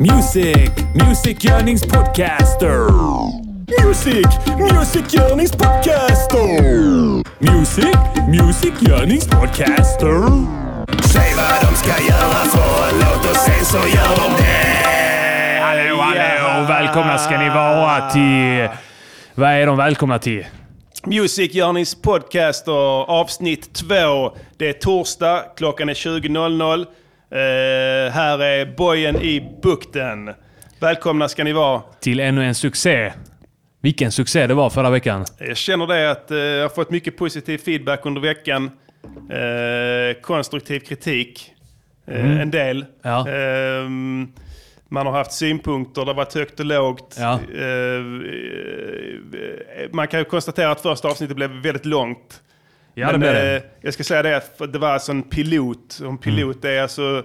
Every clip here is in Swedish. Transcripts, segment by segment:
Music, musikgörningspodcaster. Music, musikgörningspodcaster. Music, musikgörningspodcaster. Säg vad de ska göra för en låt och sen så gör de det. Hallå, hallå! Välkomna ska ni vara till... Vad är de välkomna till? Music Journeys podcast och avsnitt två. Det är torsdag, klockan är 20.00. Eh, här är bojen i bukten. Välkomna ska ni vara. Till ännu en succé. Vilken succé det var förra veckan. Jag känner det att eh, jag har fått mycket positiv feedback under veckan. Eh, konstruktiv kritik. Eh, En del. Ja. Ehm, man har haft synpunkter, det har varit högt och lågt. Ja. Eh, eh, man kan ju konstatera att första avsnittet blev väldigt långt. Ja, Men eh, jag ska säga det att det var alltså en pilot. En pilot Mm. är alltså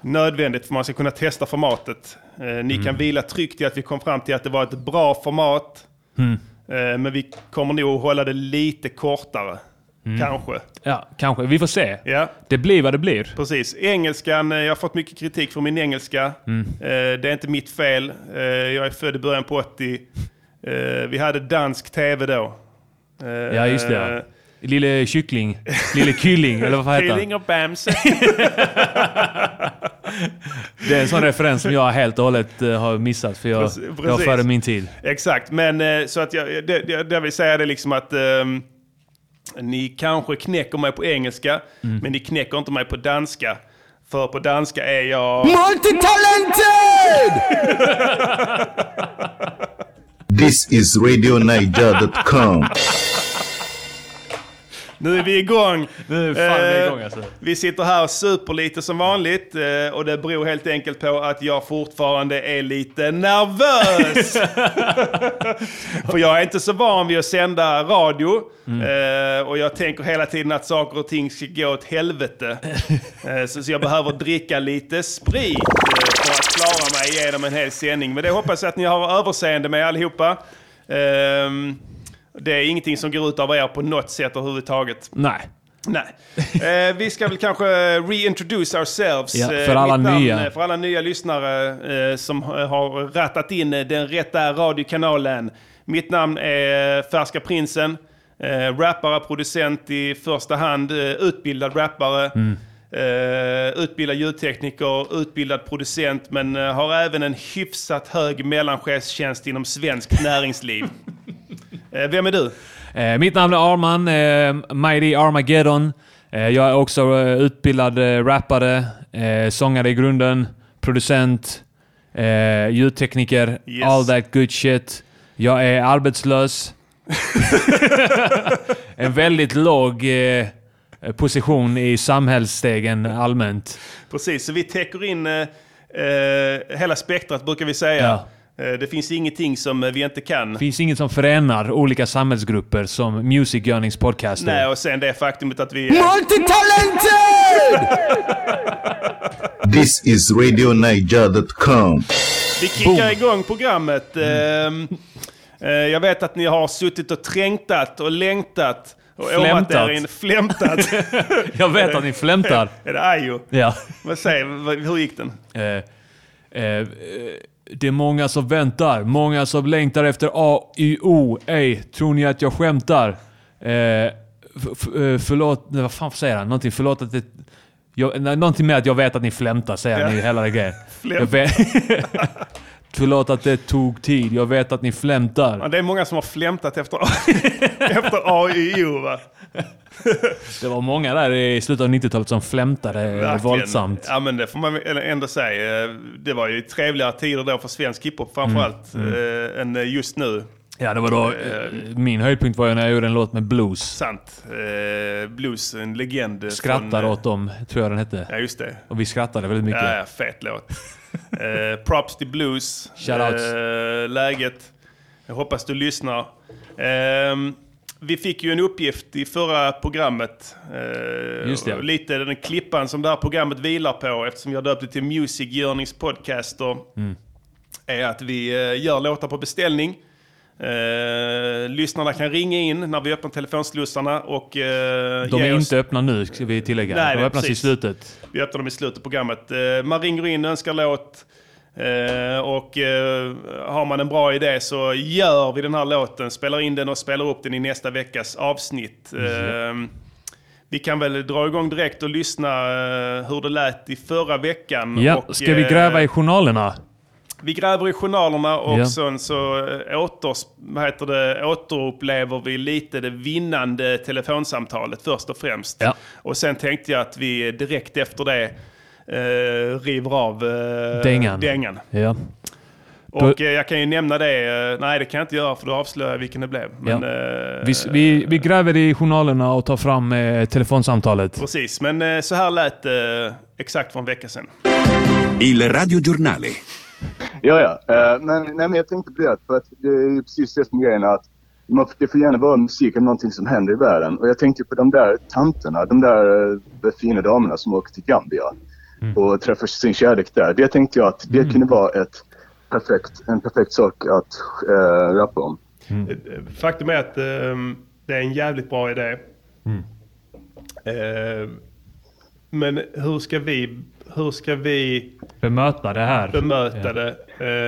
nödvändigt för man ska kunna testa formatet. Eh, ni Mm. kan vila tryggt i att vi kom fram till att det var ett bra format. Mm. Eh, men vi kommer nog hålla det lite kortare. Mm. Kanske. Ja, kanske. Vi får se. Ja, Det blir vad det blir. precis. Engelskan, eh, jag har fått mycket kritik för min engelska. Mm. Eh, det är inte mitt fel. Eh, jag är född i början på 80. Eh, vi hade dansk tv då. Ja, just det. Lille kyckling. Lille kylling, eller vad heter han? Killing och Bamse. Det är en sån referens som jag helt och hållet eh, har missat för jag, Precis, jag var före min tid. Exakt, men eh, så att jag, det, det, det jag vill säga det liksom att ehm, ni kanske knäcker mig på engelska, Mm. men ni knäcker inte mig på danska. För på danska är jag... Multitalented! This is RadioNiger.com. Nu är vi igång! Nu är fan vi Eh, igång alltså. Vi sitter här super lite som vanligt eh, och det beror helt enkelt på att jag fortfarande är lite nervös. För jag är inte så van vid att sända radio Mm. eh, och jag tänker hela tiden att saker och ting ska gå åt helvete. Så så jag behöver dricka lite sprit för att klara mig igenom en hel sändning. Men det hoppas jag att ni har överseende med allihopa. Ehm, Det är ingenting som går ut av er på något sätt överhuvudtaget. Nej. Nej. Eh, vi ska väl kanske reintroduce ourselves. Ja, Eh, för alla namn, nya. eh, För alla nya lyssnare eh, som har rattat in eh, den rätta radiokanalen. Mitt namn är Färska Prinsen. Eh, rappare, producent i första hand. Utbildad rappare. Mm. Eh, utbildad ljudtekniker, utbildad producent. Men eh, har även en hyfsat hög mellanchefstjänst inom svenskt näringsliv. Eh, vem är du? Eh, mitt namn är Arman, eh, Mighty Armageddon. Eh, jag är också eh, utbildad rappare, sångare i grunden, producent, ljudtekniker, Yes. all that good shit. Jag är arbetslös. en väldigt låg position i samhällsstegen allmänt. Precis, så vi täcker in eh, eh, hela spektrat brukar vi säga. Ja. Eh, det finns ingenting som eh, vi inte kan. Det finns inget som förenar olika samhällsgrupper som Music Yearnings podcaster. Nej, och sen det faktumet att vi... Multitalented! This is RadioNiger.com. Vi kickar igång programmet. Ehm, eh, jag vet att ni har suttit och trängtat och längtat. Och er in. Flämtat. Jag vet att ni flämtar. är det Ayo? Ja. Säger vad- Hur gick den? Eh, eh, det är många som väntar, många som längtar efter A, Y, O. Ej, tror ni att jag skämtar? Eh, eh, förlåt, vad fan säger han? Någonting, förlåt att det... Jag, någonting med att jag vet att ni flämtar, säger Ja. i hela grejen. Flämt. Förlåt att det tog tid, jag vet att ni flämtar. Ja, det är många som har flämtat efter, efter AYO va? Det var många där i slutet av 90-talet som flämtade Verkligen. våldsamt. Ja men det får man ändå säga. Det var ju trevligare tider då för svensk hiphop framförallt. eh, än eh, just nu. Ja, det var då... eh, Min höjdpunkt var ju när jag gjorde en låt med blues. Sant. Eh, blues, en legend. eh, Skrattar från, eh, åt dem, tror jag den hette. Ja just det. Och vi skrattade väldigt mycket. Ja, ja, fet låt. eh, props till blues. Shoutouts. Eh, läget. Jag hoppas du lyssnar. Ehm, vi fick ju en uppgift i förra programmet. Eh, Just det. Lite den klippan som det här programmet vilar på eftersom jag döpt det till Music Yearnings Podcaster. Mm. Är att vi eh, gör låtar på beställning. Eh, lyssnarna kan ringa in när vi öppnar telefonslussarna och eh, De är oss- inte öppna nu, ska vi tillägga. Nej, De öppnas i slutet. Vi öppnar dem i slutet av programmet. Eh, Man ringer in, önskar låt. Eh, och eh, har man en bra idé så gör vi den här låten, spelar in den och spelar upp den i nästa veckas avsnitt. Eh, vi kan väl dra igång direkt och lyssna eh, hur det lät i förra veckan. Ja, och, ska vi eh, gräva i journalerna? Vi gräver i journalerna och Ja. sen så eh, åter, vad heter det, återupplever vi lite det vinnande telefonsamtalet först och främst. Ja. Och sen tänkte jag att vi direkt efter det eh, river av eh, Dängan. dängan. Ja. Och eh, jag kan ju nämna det, eh, nej det kan jag inte göra för då avslöjar jag vilken det blev. Men, eh, Vi, vi, vi gräver i journalerna och tar fram eh, telefonsamtalet. Precis, men eh, så här lät det eh, exakt för en vecka sedan. Il radiogiornale. Ja, ja. Eh, men, nej, men jag tänkte på det, för att det är ju precis det som är grejen att man, det får gärna vara musik eller någonting som händer i världen. Och jag tänkte på de där tanterna, de där eh, fina damerna som åker till Gambia och träffar sin kärlek där. Det tänkte jag att det kunde vara ett perfekt, en perfekt sak att uh, rappa om. Eh, Faktum är att eh, det är en jävligt bra idé. Eh, men hur ska vi, hur ska vi Bemöta det här. bemöta det?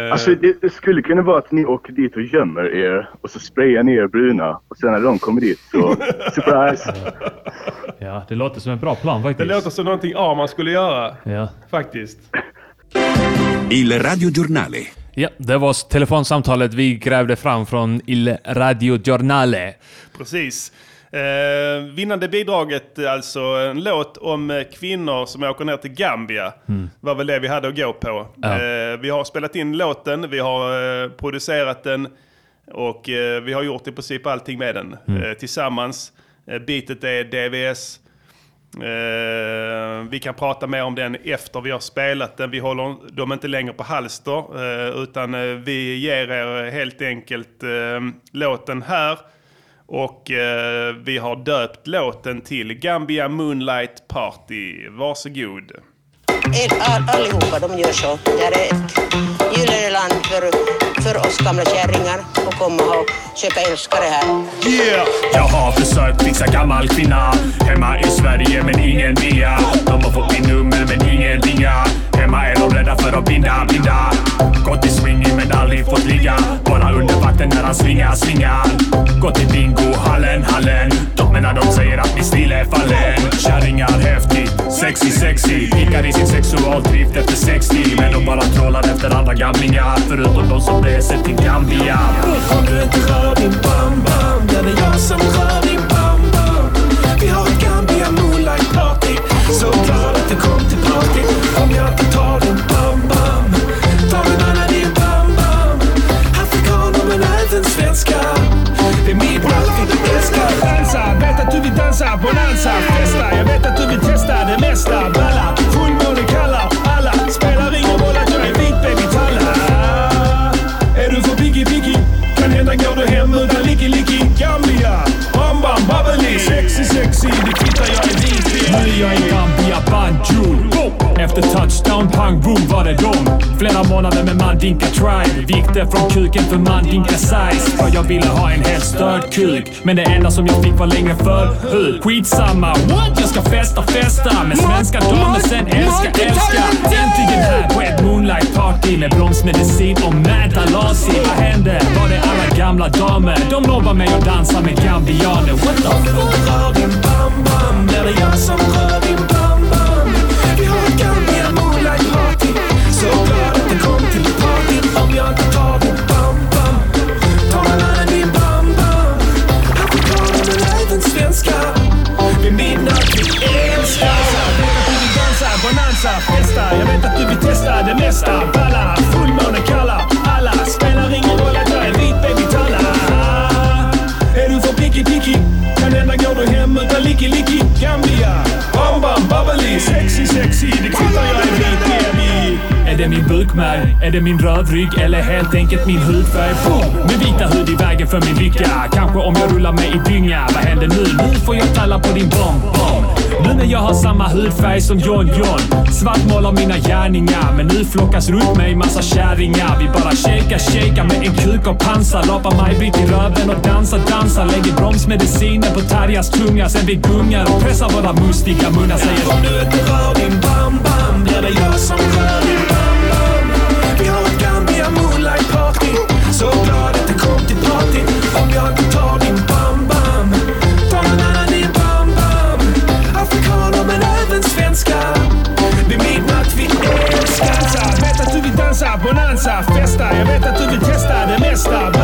Eh, Alltså det, det skulle kunna vara att ni åker dit och gömmer er och så sprayar ni er bruna och sen när de kommer dit så surprise! Ja, det låter som en bra plan det faktiskt. låter som någonting Arman skulle göra. Ja. Faktiskt. Il radiogiornale. ja, det var telefonsamtalet vi grävde fram från Il Radio Giornale. Precis. Eh, vinnande bidraget, alltså en låt om eh, kvinnor som åker ner till Gambia. var väl det vi hade att gå på. Ja. Eh, vi har spelat in låten, vi har eh, producerat den och eh, vi har gjort i princip allting med den eh, tillsammans. Eh, beatet är DVS. Eh, vi kan prata mer om den efter vi har spelat den. Vi håller dem inte längre på halster utan vi ger er helt enkelt låten här. Och eh, vi har döpt låten till Gambia Moonlight Party. Varsågod. All, all, allihopa de gör så. Det här är ett gyllene land för, för oss gamla kärringar att komma och söka älskare här. Yeah! Jag har försökt fixa gammal kvinna Hemma i Sverige men ingen via De har fått min nummer men ingen ringa Hemma är de rädda för att binda, binda. Gått i swing men aldrig fått ligga. Bara under vatten när han svingar, svingar. Gått till bingohallen, hallen Damerna de säger att min stil är fallen. Kärringar häftigt, sexy, sexy. Pickar i sin sexualdrift efter 60 Men de bara trollar efter andra gamlingar. Förutom de som reser till Gambia Om du inte rör din bam-bam Ja, det är jag som rör även Det är mitt, vi du älskar. Dansa, vet att du vill dansa. Bonanza, festa. Jag vet att du vill testa det mesta. Balla, fullmåne kallar alla Spelar ingen roll att jag är vit baby talla. Är du för piggy piggy Kan hända går du hem utan licky licky. Gambia, bam bam bubbly. Sexy sexy, det kvittar jag är vit Nu är jag i Gambia, efter touchdown, pang boom var det dom Flera månader med Mandinka tribe Vikte från kuken för Mandinka size. För jag ville ha en helt störd kuk Men det enda som jag fick var längre förhud Skitsamma, what? Jag ska festa, festa Med svenska damer, sen älska, älska Äntligen här på ett moonlight party Med bromsmedicin och Mädalasi Vad hände? Var det alla gamla damer? De lovar mig att dansa med gambianer. What the fuck? rör din bam-bam Ja, det jag som rör din bam-bam Så glad att du kom till party Om jag inte tar din bam-bam Ta en annan din bam-bam Afrikaner men även svenskar Vid midnatt vi älskar du vill dansa, bonanza, festa Jag vet att du vill testa det mesta. Balla, fullmåne Är det min bukmärg? Är det min rödrygg? Eller helt enkelt min hudfärg? Boom! Med vita hud i vägen för min lycka. Kanske om jag rullar mig i dynga. Vad händer nu? Nu får jag talla på din bomb, bomb. Nu när jag har samma hudfärg som John John. Svartmålar mina gärningar. Men nu flockas runt mig massa kärringar. Vi bara shakar, shakar med en kuk och pansar. Lapar Maj-Britt i röven och dansar, dansar. Lägger bromsmedicinen på Tarjas tunga. Sen vi gungar och pressar våra mustiga munnar. Säger Om du inte rör din bam bam Blir det jag som rör. jag tar din bam-bam Bananen är bam-bam Afrikaner men även svenskar Vi menar att vi älskar. Dansa, vet att du vill dansa bonanza, festa. Jag vet att du vill testa det mesta.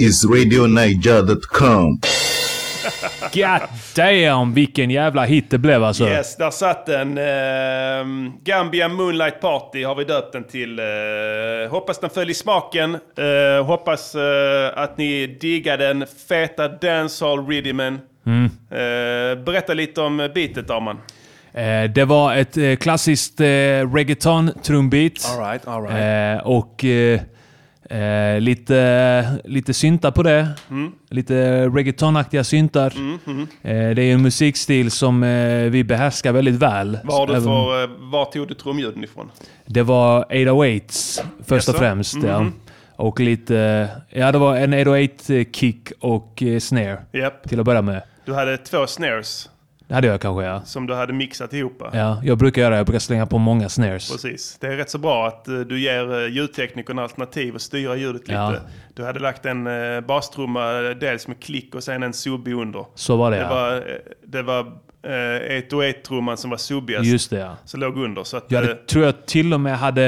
Is RadioNiger.com. God damn vilken jävla hit det blev alltså. Yes, där satt den. ehm, Gambia Moonlight Party har vi döpt den till. Eh, hoppas den föll i smaken. Eh, hoppas eh, att ni diggar den feta dancehall rhythmen. Mm. Eh, berätta lite om beatet Arman. Eh, det var ett eh, klassiskt eh, reggaeton trumbeat. All right, all right. Eh, och eh, lite, lite syntar på det. Mm. Lite reggaetonaktiga syntar. Eh, det är en musikstil som eh, vi behärskar väldigt väl. Vad har du Även- för, eh, var tog du trumljuden ifrån? Det var 808s först och Jaså? främst. Ja. Mhm. Och lite... Ja, det var en 808-kick och eh, snare Japp. till att börja med. Du hade två snares Det hade jag kanske, ja. som du hade mixat ihop. ja. Jag brukar göra det. Jag brukar slänga på många snares. Precis. Det är rätt så bra att eh, du ger eh, ljudteknikern alternativ och styra ljudet lite. Ja. Du hade lagt en uh, bastrumma eh, dels med klick och sen en subbi under. Så var det, Det ja. var, eh, det var uh, 808-trumman som var subbigast. Just det, ja. Som låg under. Så att, Jag hade, eh, tror jag till och med hade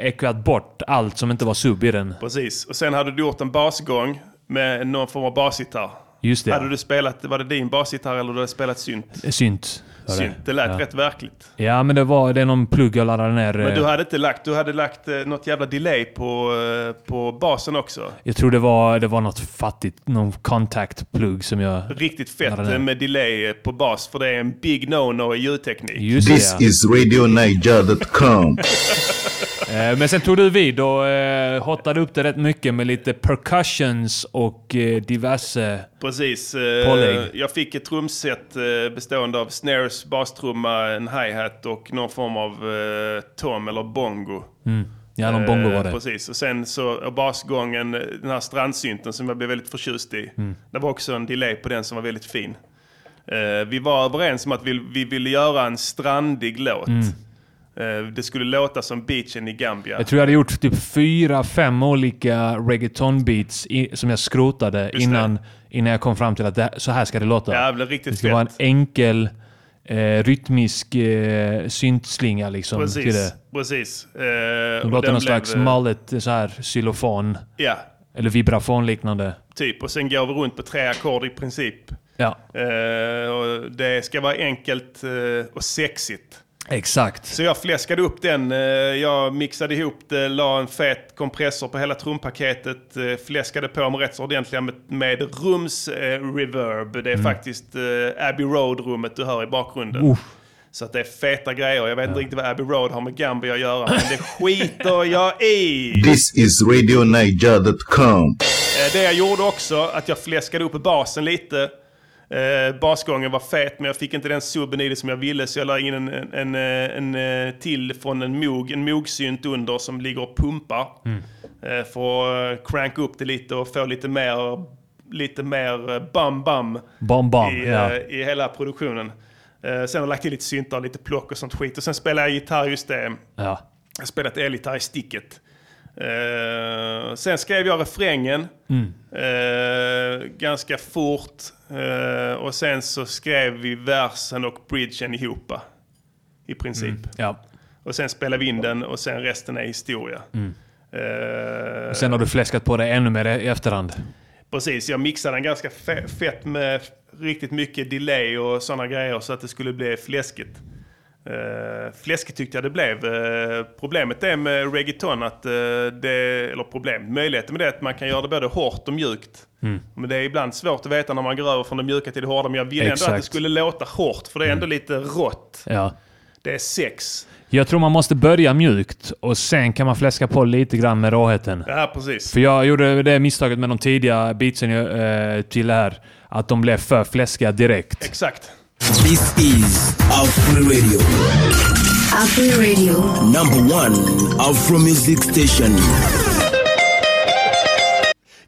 ekvat bort allt som inte var sub i den. Precis. Och sen hade du gjort en basgång med någon form av basgitarr. Just det. Hade du spelat, var det din basgitarr eller du hade spelat synt? Synt. var Synt. Det lät ja. rätt verkligt. Ja, men det var det är någon plugg jag laddade ner. Men du eh, hade inte lagt, du hade lagt eh, något jävla delay på, eh, på basen också. Jag tror det var, det var något fattigt, någon contact-plugg som jag... Riktigt fett eh, med delay eh, på bas för det är en big no-no i ljudteknik. Just This det, ja. is RadioNiger.com. Eh, Men sen tog du vid och eh, hottade upp det rätt mycket med lite percussions och eh, diverse... Precis. eh, Pålägg. Jag fick ett trumset eh, bestående av snares, bastrumma, en hi-hat och någon form av eh, tom eller bongo. Mm. Ja, någon bongo var det. Precis. Och sen så basgången, den här strandsynten som jag blev väldigt förtjust i. Mm. Det var också en delay på den som var väldigt fin. Vi var överens om att vi, vi ville göra en strandig låt. Mm. Eh, det skulle låta som beachen i Gambia. Jag tror jag hade gjort typ fyra, fem olika reggaeton-beats som jag skrotade Just det. innan, innan jag kom fram till att det, så här ska det låta. Ja, det riktigt det ska vara en fett. enkel, eh, rytmisk eh, syntslinga liksom. Till Precis. det. Precis. Eh, och låter någon slags blev, eh, mallet så här xylofon. Ja, Eller vibrafonliknande. typ. Och sen går vi runt på tre ackord i princip. Ja, Eh, och det ska vara enkelt eh, och sexigt. Exakt. Så jag fläskade upp den. eh, Jag mixade ihop det, la en fet kompressor på hela trumpaketet. eh, Fläskade på med rätt så ordentliga med, med rums eh, reverb. Det är faktiskt eh, Abbey Road-rummet du hör i bakgrunden. Uff. Så att det är feta grejer. Jag vet inte riktigt vad Abbey Road har med Gambia att göra, men det skiter jag i. This is RadioNiger.com. Eh, Det jag gjorde också, att jag fläskade upp basen lite. Eh, basgången var fet, men jag fick inte den subben i det som jag ville, så jag la in en, en, en, en, eh, till från en Moog, en Moog-synt under som ligger och pumpar. Eh, för att eh, cranka upp det lite och få lite mer, lite mer eh, bam-bam Bam, bam. i, ja. eh, i hela produktionen. Eh, sen har jag lagt till lite syntar, lite plock och sånt skit. Och sen spelar jag gitarr just det. ja. Jag spelat elgitarr i sticket. Eh, sen skrev jag refrängen eh, ganska fort. Eh, och sen så skrev vi versen och bridgen ihop. I princip. ja. Och sen spelade vi in den och sen resten är historia. Eh, Sen har du fläskat på det ännu mer i efterhand. Precis, jag mixade den ganska fe- fett med riktigt mycket delay och sådana grejer så att det skulle bli fläskigt. Uh, fläskigt tyckte jag det blev. Eh, problemet är med reggaeton att eh, det, eller problem, möjligheten med det är att man kan göra det både hårt och mjukt. Mm. Men det är ibland svårt att veta när man går över från det mjuka till det hårda. Men jag ville ändå att det skulle låta hårt för det är ändå lite rått. Ja. Det är sex. Jag tror man måste börja mjukt och sen kan man fläska på lite grann med råheten. Ja, precis. För jag gjorde det misstaget med de tidiga beatsen jag, eh, till det här. Att de blev för fläskiga direkt. Exakt. This is Afro Radio, Afro Radio. number one Afro music station.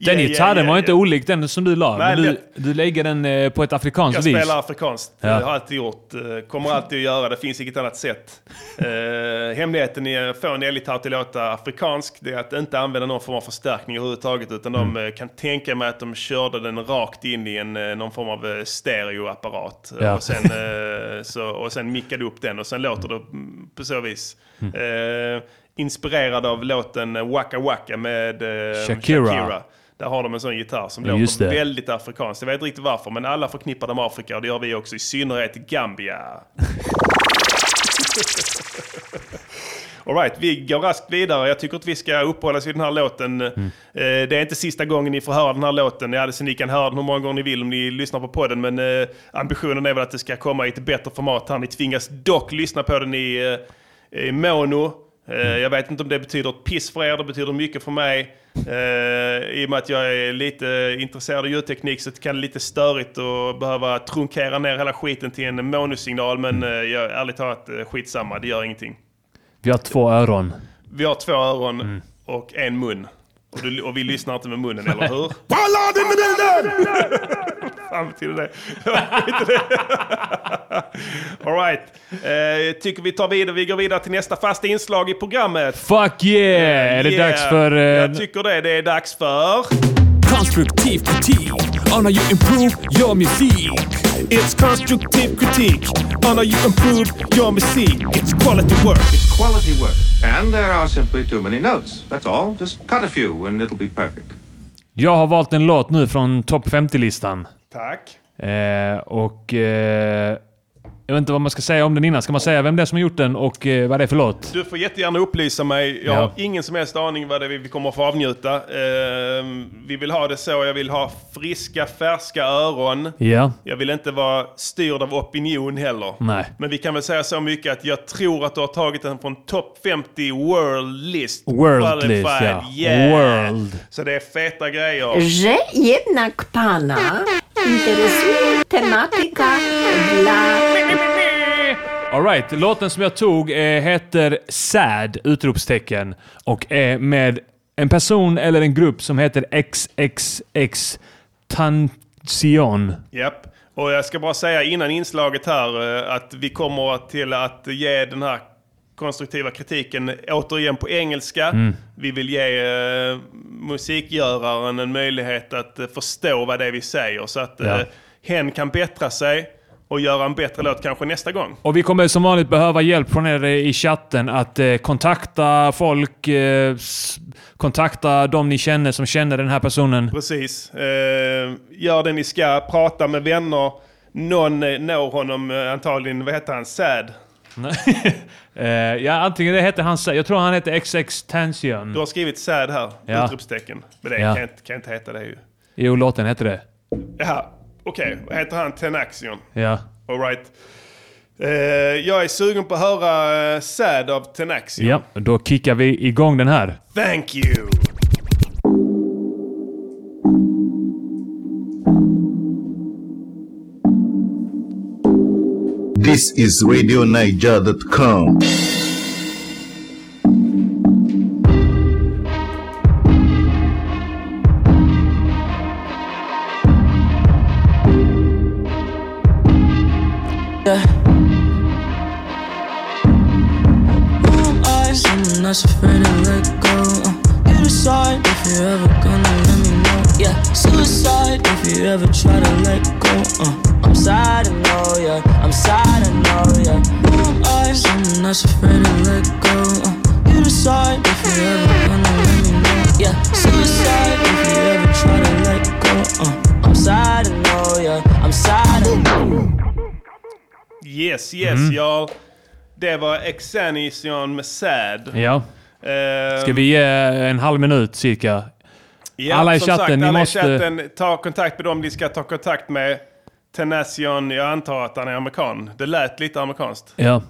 Den ja, gitarren ja, var ja. inte olik den som du la, Nej, men du, du lägger den eh, på ett afrikanskt Jag vis. spelar afrikanskt. Ja. Det har jag alltid gjort. Eh, Kommer alltid att göra. Det finns inget annat sätt. Eh, hemligheten i att få en elgitarr till att låta afrikansk det är att inte använda någon form av förstärkning överhuvudtaget. Utan Mm. de eh, kan tänka mig att de körde den rakt in i en, någon form av stereoapparat. Ja. Och, sen, så, och sen mickade upp den och sen låter det mm, på så vis. Mm. Eh, inspirerad av låten Waka Waka med eh, Shakira. Där har de en sån gitarr som Ja, låter väldigt afrikanskt. Jag vet inte riktigt varför, men alla förknippar dem med Afrika och det gör vi också, i synnerhet Gambia. All right, vi går raskt vidare. Jag tycker att vi ska uppehålla oss vid den här låten. Mm. Eh, Det är inte sista gången ni får höra den här låten. Ja, så ni kan höra den hur många gånger ni vill om ni lyssnar på podden. Men eh, ambitionen är väl att det ska komma i ett bättre format här. Ni tvingas dock lyssna på den i, eh, i mono. Eh, Jag vet inte om det betyder ett piss för er, det betyder mycket för mig. Eh, I och med att jag är lite intresserad av ljudteknik så kan det lite störigt att behöva trunkera ner hela skiten till en monosignal. Men eh, jag, ärligt talat, eh, skitsamma, det gör ingenting. Vi har två öron. Vi har två öron Mm. och en mun. Och, du, och vi lyssnar inte med munnen, eller hur? Ballad in the building! Fan betyder det? Skit i det. All right. Eh, jag tycker vi tar vidare. Vi går vidare till nästa fasta inslag i programmet. Fuck yeah! Är det Yeah. dags för... eh, Jag tycker det. Det är dags för... Konstruktiv kritik on how you improve your music. It's constructive critique on how you improve your music. It's quality work. It's quality work. And there are simply too many notes. That's all. Just cut a few and it'll be perfect. Jag har valt en låt nu från topp 50-listan. Tack. Eh, och... Eh, jag vet inte vad man ska säga om den innan. Ska man säga vem det är som har gjort den och eh, vad det är för låt? Du får jättegärna upplysa mig. Jag Ja. har ingen som helst aning vad det är vi kommer att få avnjuta. Ehm, vi vill ha det så. Jag vill ha friska, färska öron. Ja. Jag vill inte vara styrd av opinion heller. Nej. Men vi kan väl säga så mycket att jag tror att du har tagit den från topp 50 World List. World List, Qualified. ja. Yeah. World. Så det är feta grejer. Że jednak pana interesuje tematyka dla... Alright, låten som jag tog eh, heter Sad! Utropstecken. Och är med en person eller en grupp som heter XXX Tansion. Japp. Och jag ska bara säga innan inslaget här eh, att vi kommer till att ge den här konstruktiva kritiken återigen på engelska. Mm. Vi vill ge eh, musikgöraren en möjlighet att eh, förstå vad det är vi säger så att Ja. eh, hen kan bättra sig och göra en bättre låt kanske nästa gång. Och vi kommer som vanligt behöva hjälp från er i chatten att eh, kontakta folk, eh, kontakta de ni känner som känner den här personen. Precis. Eh, gör det ni ska, prata med vänner. Någon eh, når honom eh, antagligen, vad heter han, Sad? Eh, ja, antingen det heter han, jag tror han heter XX Tension. Du har skrivit Sad här, Ja. utropstecken. Men det Ja. kan, inte- kan inte heta det ju. Jo, låten heter det. Jaha, okej. Vad heter han? Tenaxion. Ja. All right. Eh, jag är sugen på att höra uh, Sad av Tenaxion. Ja, då kickar vi igång den här. Thank you! This is RadioNiger.com. you ever try to let go. Uh, I'm sad, I know, yeah. I'm sad, I know, yeah. Who am I? Someone that's afraid to let go. Uh, you decide if you're ever gonna let me know. Yeah, suicide if you ever try to let go. Uh, I'm sad, I know, yeah. I'm sad, I know. Yes, yes, Mm. ja. Det var Exanition med Sad. Ja. Eh, Ska vi ge en halv minut cirka? Ja, alla i som chatten, sagt, alla måste... i chatten, ta kontakt med dem ni ska ta kontakt med. Tenacion, jag antar att han är amerikan. Det lät lite amerikanskt. Ja.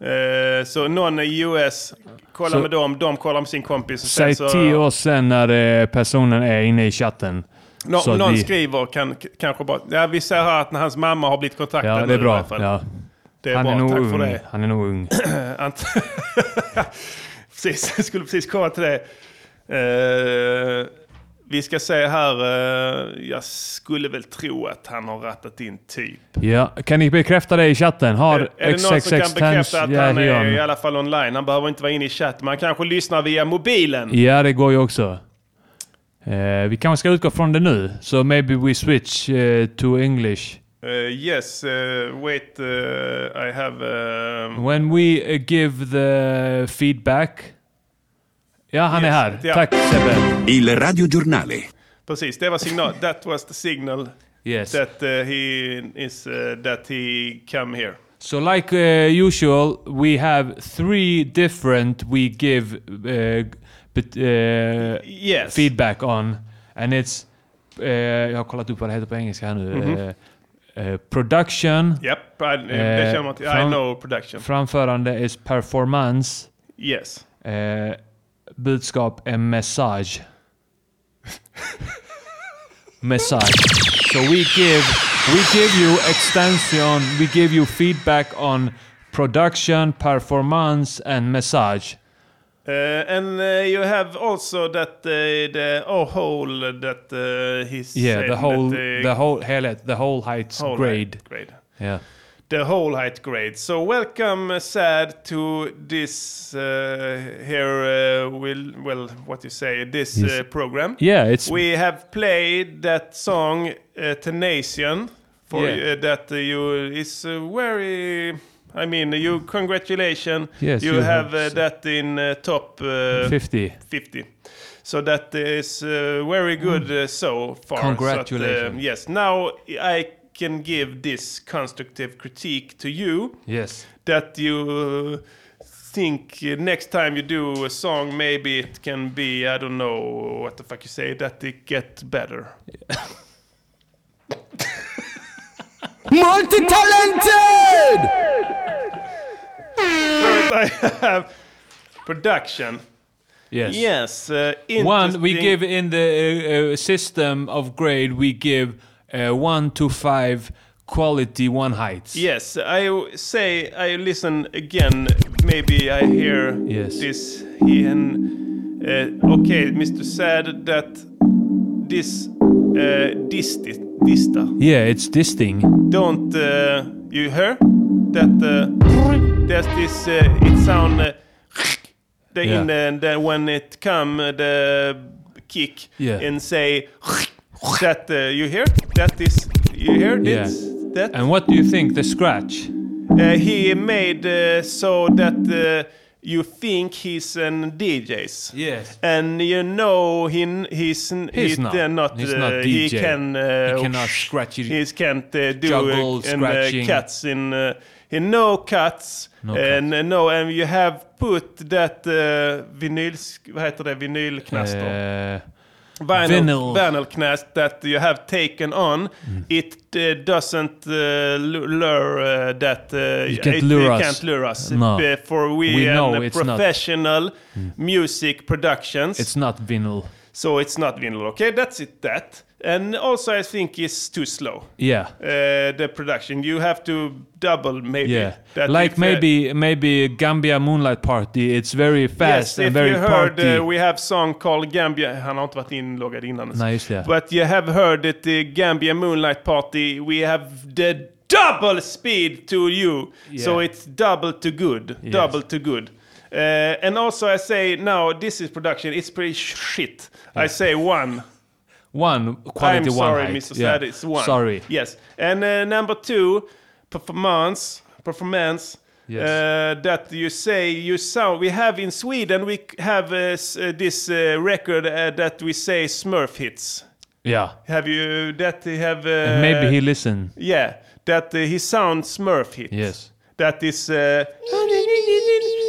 Eh, så någon i US, kolla Så- med dem, de kollar med sin kompis. och Säg så, till oss sen när eh, personen är inne i chatten. Nå, Så någon vi- skriver kan, kanske bara... Ja, vi ser här att hans mamma har blivit kontaktad Ja, det är i bra. alla fall. Ja. Det är Han bra, är nog tack ung. för det. Han är nog ung. Precis, jag skulle precis komma till det. Eh, vi ska se här, eh, jag skulle väl tro att han har rattat in typ. Ja, kan ni bekräfta det i chatten? Har Är, är det någon som kan bekräfta att ja, han är i han. alla fall online? Han behöver inte vara inne i chatten, man kanske lyssnar via mobilen. Ja, det går ju också. Eh, vi kanske ska utgå från det nu. Så maybe we switch eh, to English. Uh, yes, uh, wait, uh, I have... When we uh, give the feedback. Ja, han är Yes, här. ja. Tack Sebbe. Il radiogiornale. Precis, det var signal. That was the signal Yes. that uh, he is uh, that he come here. So like uh, usual, we have three different we give uh, but, uh, Yes. feedback on. And it's... Uh, jag har kollat upp vad det heter på engelska här nu. Mhm. Uh, uh, production. Yep, I, det känner man till. I know production. Framförande is performance. Yes. Eh, budskap är message. message. So we give we give you extension, we give you feedback on production, performance and message. Uh, and uh, you have also that uh, the oh, whole that uh, he Yeah, the whole that, the whole helhet, the whole heights whole grade. height grade. Yeah. The whole height grade. So welcome, Sad, to this uh, here. Uh, will well, what you say? This Yes. uh, program. Yeah, it's- We have played that song uh, "Tenacian" for Yeah. that you is uh, very. I mean, you congratulations. Yes, you, you have have uh, that in uh, top 50. 50. So that is very good uh, so far. That, Congratulations. yes. Now I can give this constructive critique to you. Yes. That you think uh, next time you do a song, maybe it can be I don't know what the fuck you say that it get better. Yeah. Multi-talented! I have production. Yes. Yes. Uh, One we give in the uh, uh, system of grade we give uh, one to five quality one heights. Yes, I say I listen again. Maybe I hear Yes. this. He and uh, okay, Mr. Sad, that this uh, disti, dista. Yeah, it's this thing. Don't uh, you hear that? Uh, there's this. Uh, it sound. Uh, the in the, the when it come uh, the kick Yeah. and say that uh, you hear that is you hear Yeah. this that And what do you think? The scratch? uh, he made uh, so that uh, you think he's an DJs. Yes. And you know he he's He's he- not. not. He's uh, not He DJ. can. Uh, He cannot scratch. He can't uh, do Juggle, uh, and, uh, cuts in. Uh, he no cuts. No and uh, no, and you have put that uh, vinyl. Vad heter det? Vinylknaster. Vinyl, vinyl. vinyl knast that you have taken on, Mm. it uh, doesn't uh, lu- lure uh, that uh, You can't it, lure us. can't lure us. No. For we, We know it's not. Mm. professional music productions. it's not vinyl. so it's not vinyl. Okay, that's it. That and also I think it's too slow. Yeah. Uh, the production you have to double maybe. Yeah. That like if, uh, maybe maybe Gambia Moonlight Party. It's very fast Yes, and if very you heard, party. uh, we have song called Gambia. Han har inte varit inloggad innan. Nej, just det. But you have heard that the Gambia Moonlight Party, we have the double speed to you. Yeah. So it's double to good. Yes. Double to good. Uh, and also I say, now this is production. It's pretty sh- shit. I say one. One quality I'm one sorry, height. Mr. Yeah. Sad, it's one. Sorry. Yes. And uh, number two, performance. Performance. Yes. Uh, that you say you sound. We have in Sweden. We have uh, uh, this uh, record uh, that we say Smurf hits. Yeah. Have you that they have? Uh, maybe he listen. Yeah, that he sounds Smurf hits. Yes. That is.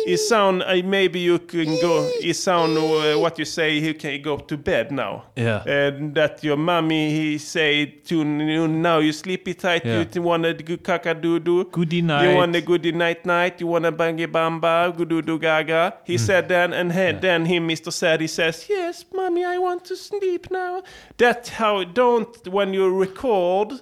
You sound, uh, maybe you can go, you sound uh, what you say, you can go to bed now. Yeah. And that your mommy, he say to you, now you sleepy tight, Yeah. you want a good cock-a-doo-doo. Goodie You night. want a goodie night night, you want a bangy bamba, good gaga. He said then, and he, then he, Mr. Sad, he says, yes, mommy, I want to sleep now. That's how, don't, when you record,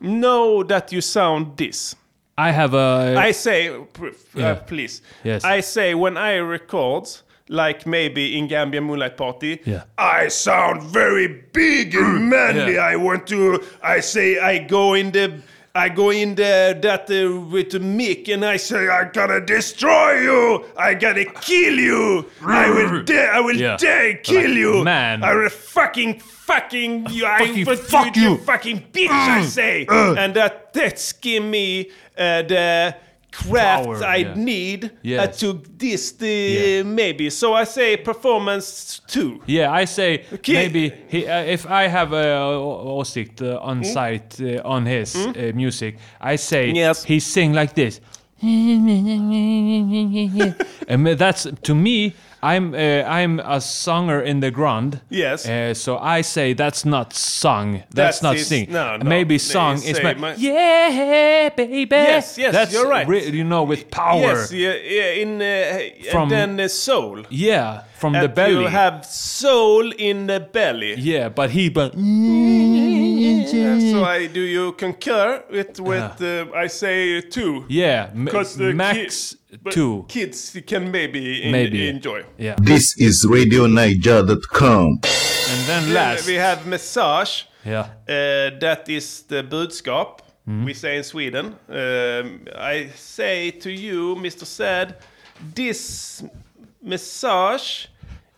know that you sound this. I have a... I say, pr- uh, Yeah. please. Yes. I say when I record, like maybe in Gambia Moonlight Party, Yeah. I sound very big and manly. Yeah. I want to. I say I go in the. I go in there that uh, with the mic and I say I gotta destroy you. I gotta kill you. I will dare. I will Yeah. dare kill Like, you. man. I will fucking fucking you. Fucking fuck you. fucking bitch. I say, and that that's give me uh, the craft Power, I yeah. need uh, to this the Yeah. maybe. So I say performance two. Yeah, I say Okay. maybe he, uh, if I have a åsikt uh, on Mm. site uh, on his uh, music, I say Yes. he sing like this. and that's to me. I'm uh, I'm a songer in the ground. Yes. Uh, so I say that's not song. That's, That's not sing. no, no. Maybe song is my, my- yeah, baby. Yes, yes, That's you're right. you know, with power. Yes, yeah, yeah in uh, From- and then uh, soul. Yeah, from the belly. You have soul in the belly. yeah, but he but Yeah, so I do you concur with with uh, I say two. yeah, Because the max but two. kids can maybe, in- Maybe. enjoy. Yeah. This is RadioNiger.com. And then last. we have massage. Yeah. Uh, that is the budskap Mm-hmm. we say in Sweden. Um, I say to you, Mr. Sad, this massage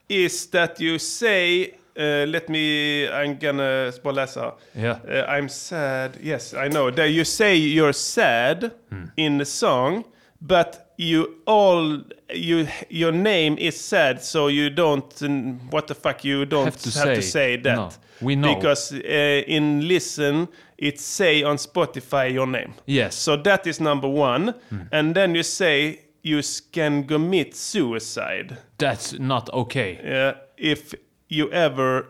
is that you say. Uh, let me. I'm gonna bara läsa. Yeah. Uh, I'm sad. Yes, I know. That you say you're sad Hmm. in the song, but you all you your name is said, so you don't. mm, What the fuck? You don't Have to have to say. say that. No, we know. because uh, in listen it say on Spotify your name. Yes. So that is number one, and then you say you can commit suicide. That's not okay. Uh, if you ever,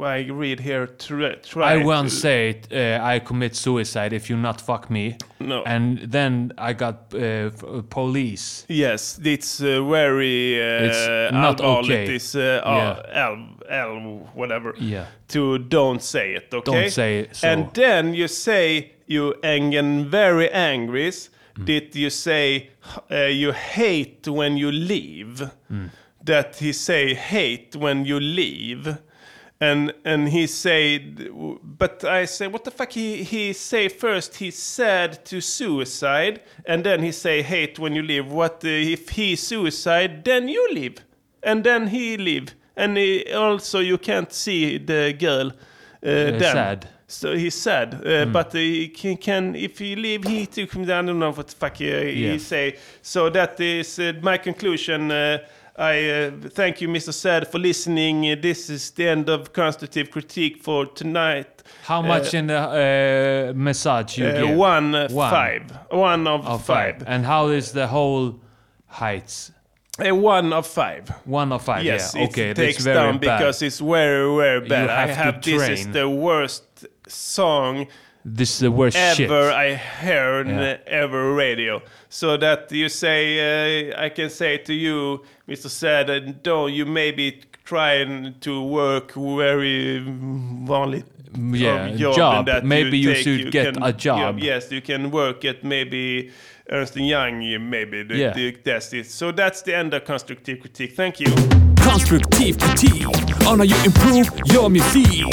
I read here, try. try I once said uh, I commit suicide if you not fuck me. No. And then I got uh, police. Yes, it's uh, very uh, It's not okay. It's uh, Yeah. L, L, whatever. Yeah. To don't say it, okay? Don't say it, so- And then you say you and very angry. Mm. Did you say uh, you hate when you leave? Mm. That he say hate when you leave. And and he say, but I say, what the fuck? He he say first he said to suicide, and then he say hate when you leave. What if he suicide? Then you leave, and then he leave, and he, also you can't see the girl. Uh, then. sad. So he's sad, uh, but uh, he can, can if he leave, he too. I don't know what the fuck he, he say. So that is uh, my conclusion. Uh, I uh, thank you, Mr. Sad, for listening. This is the end of constructive critique for tonight. How much Uh, in the uh, massage you uh, give? one, uh, five. One of, Of five. And how is the whole heights? Uh, one of five. One of five. Yes, yeah. it Okay, takes that's very down bad. because it's very, very bad. have I to have this is the worst song this is the worst shit. ever I heard Yeah. ever radio. So that you say, I can say to you, Mr. Sad, and don't you maybe trying to work very vanligt Yeah, um, job. and that Maybe you take- should get can- a job. yes, you can work at maybe Ernst Young, maybe. The, Yeah. the, that's it. So that's the end of constructive critique. Thank you. Konstruktiv kritik on how you improve your music.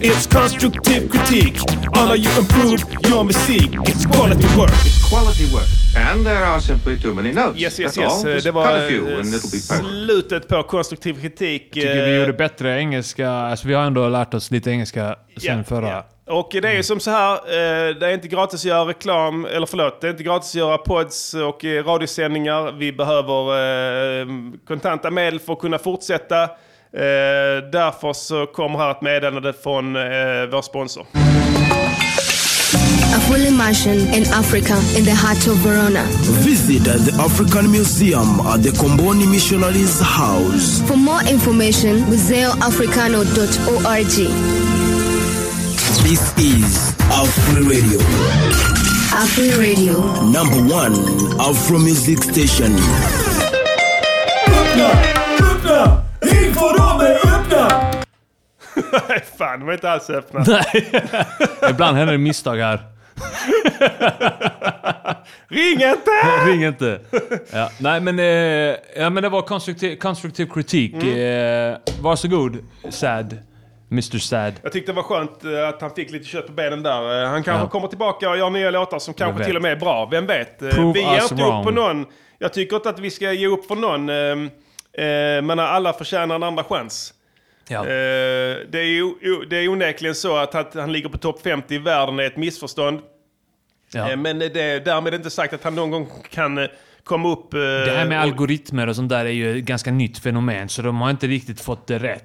It's constructive critique on how you improve your music. It's quality work. Quality work. And there are simply too many notes. Yes, yes, That's yes. Eh, Det var a few eh, and it'll be perfect. slutet på konstruktiv kritik. Tycker vi Eh, gjorde bättre engelska. Alltså vi har ändå lärt oss lite engelska sen Ja, förra. ja. Och det är ju som så här, eh, det är inte gratis att göra reklam, eller förlåt, det är inte gratis att göra pods och eh, radiosändningar. Vi behöver eh, kontanta medel för att kunna fortsätta. Därför så kommer här ett meddelande från vår sponsor. a full immersion in Africa in the heart of Verona. Visit the African Museum at the Comboni Missionaries House. For more information, museoafricano.org. This is Afro Radio. Afro Radio. Number one Afro music station. Öppna! Inför dem är öppna! Nej, fan, de är inte alls öppna. Nej. Ibland händer det misstag här. Ring inte! Ring inte. Ja, nej men, eh, ja, men det var konstruktiv, konstruktiv kritik. Mm. Eh, varsågod, Sad. Mr Sad. Jag tyckte det var skönt eh, att han fick lite kött på benen där. Eh, Han kanske Ja. kommer tillbaka och gör nya låtar som kanske till och med är bra. Vem vet? Eh, Prove vi ger inte wrong. upp på någon. Jag tycker inte att vi ska ge upp för någon. eh, eh, Men alla förtjänar en andra chans. Ja. Eh, Det är, ju, det är onekligen så att, att han ligger på topp 50 i världen är ett missförstånd. Ja. Eh, Men det är därmed inte sagt att han någon gång kan komma upp... Det här med och- algoritmer och sånt där är ju ett ganska nytt fenomen, så de har inte riktigt fått det rätt.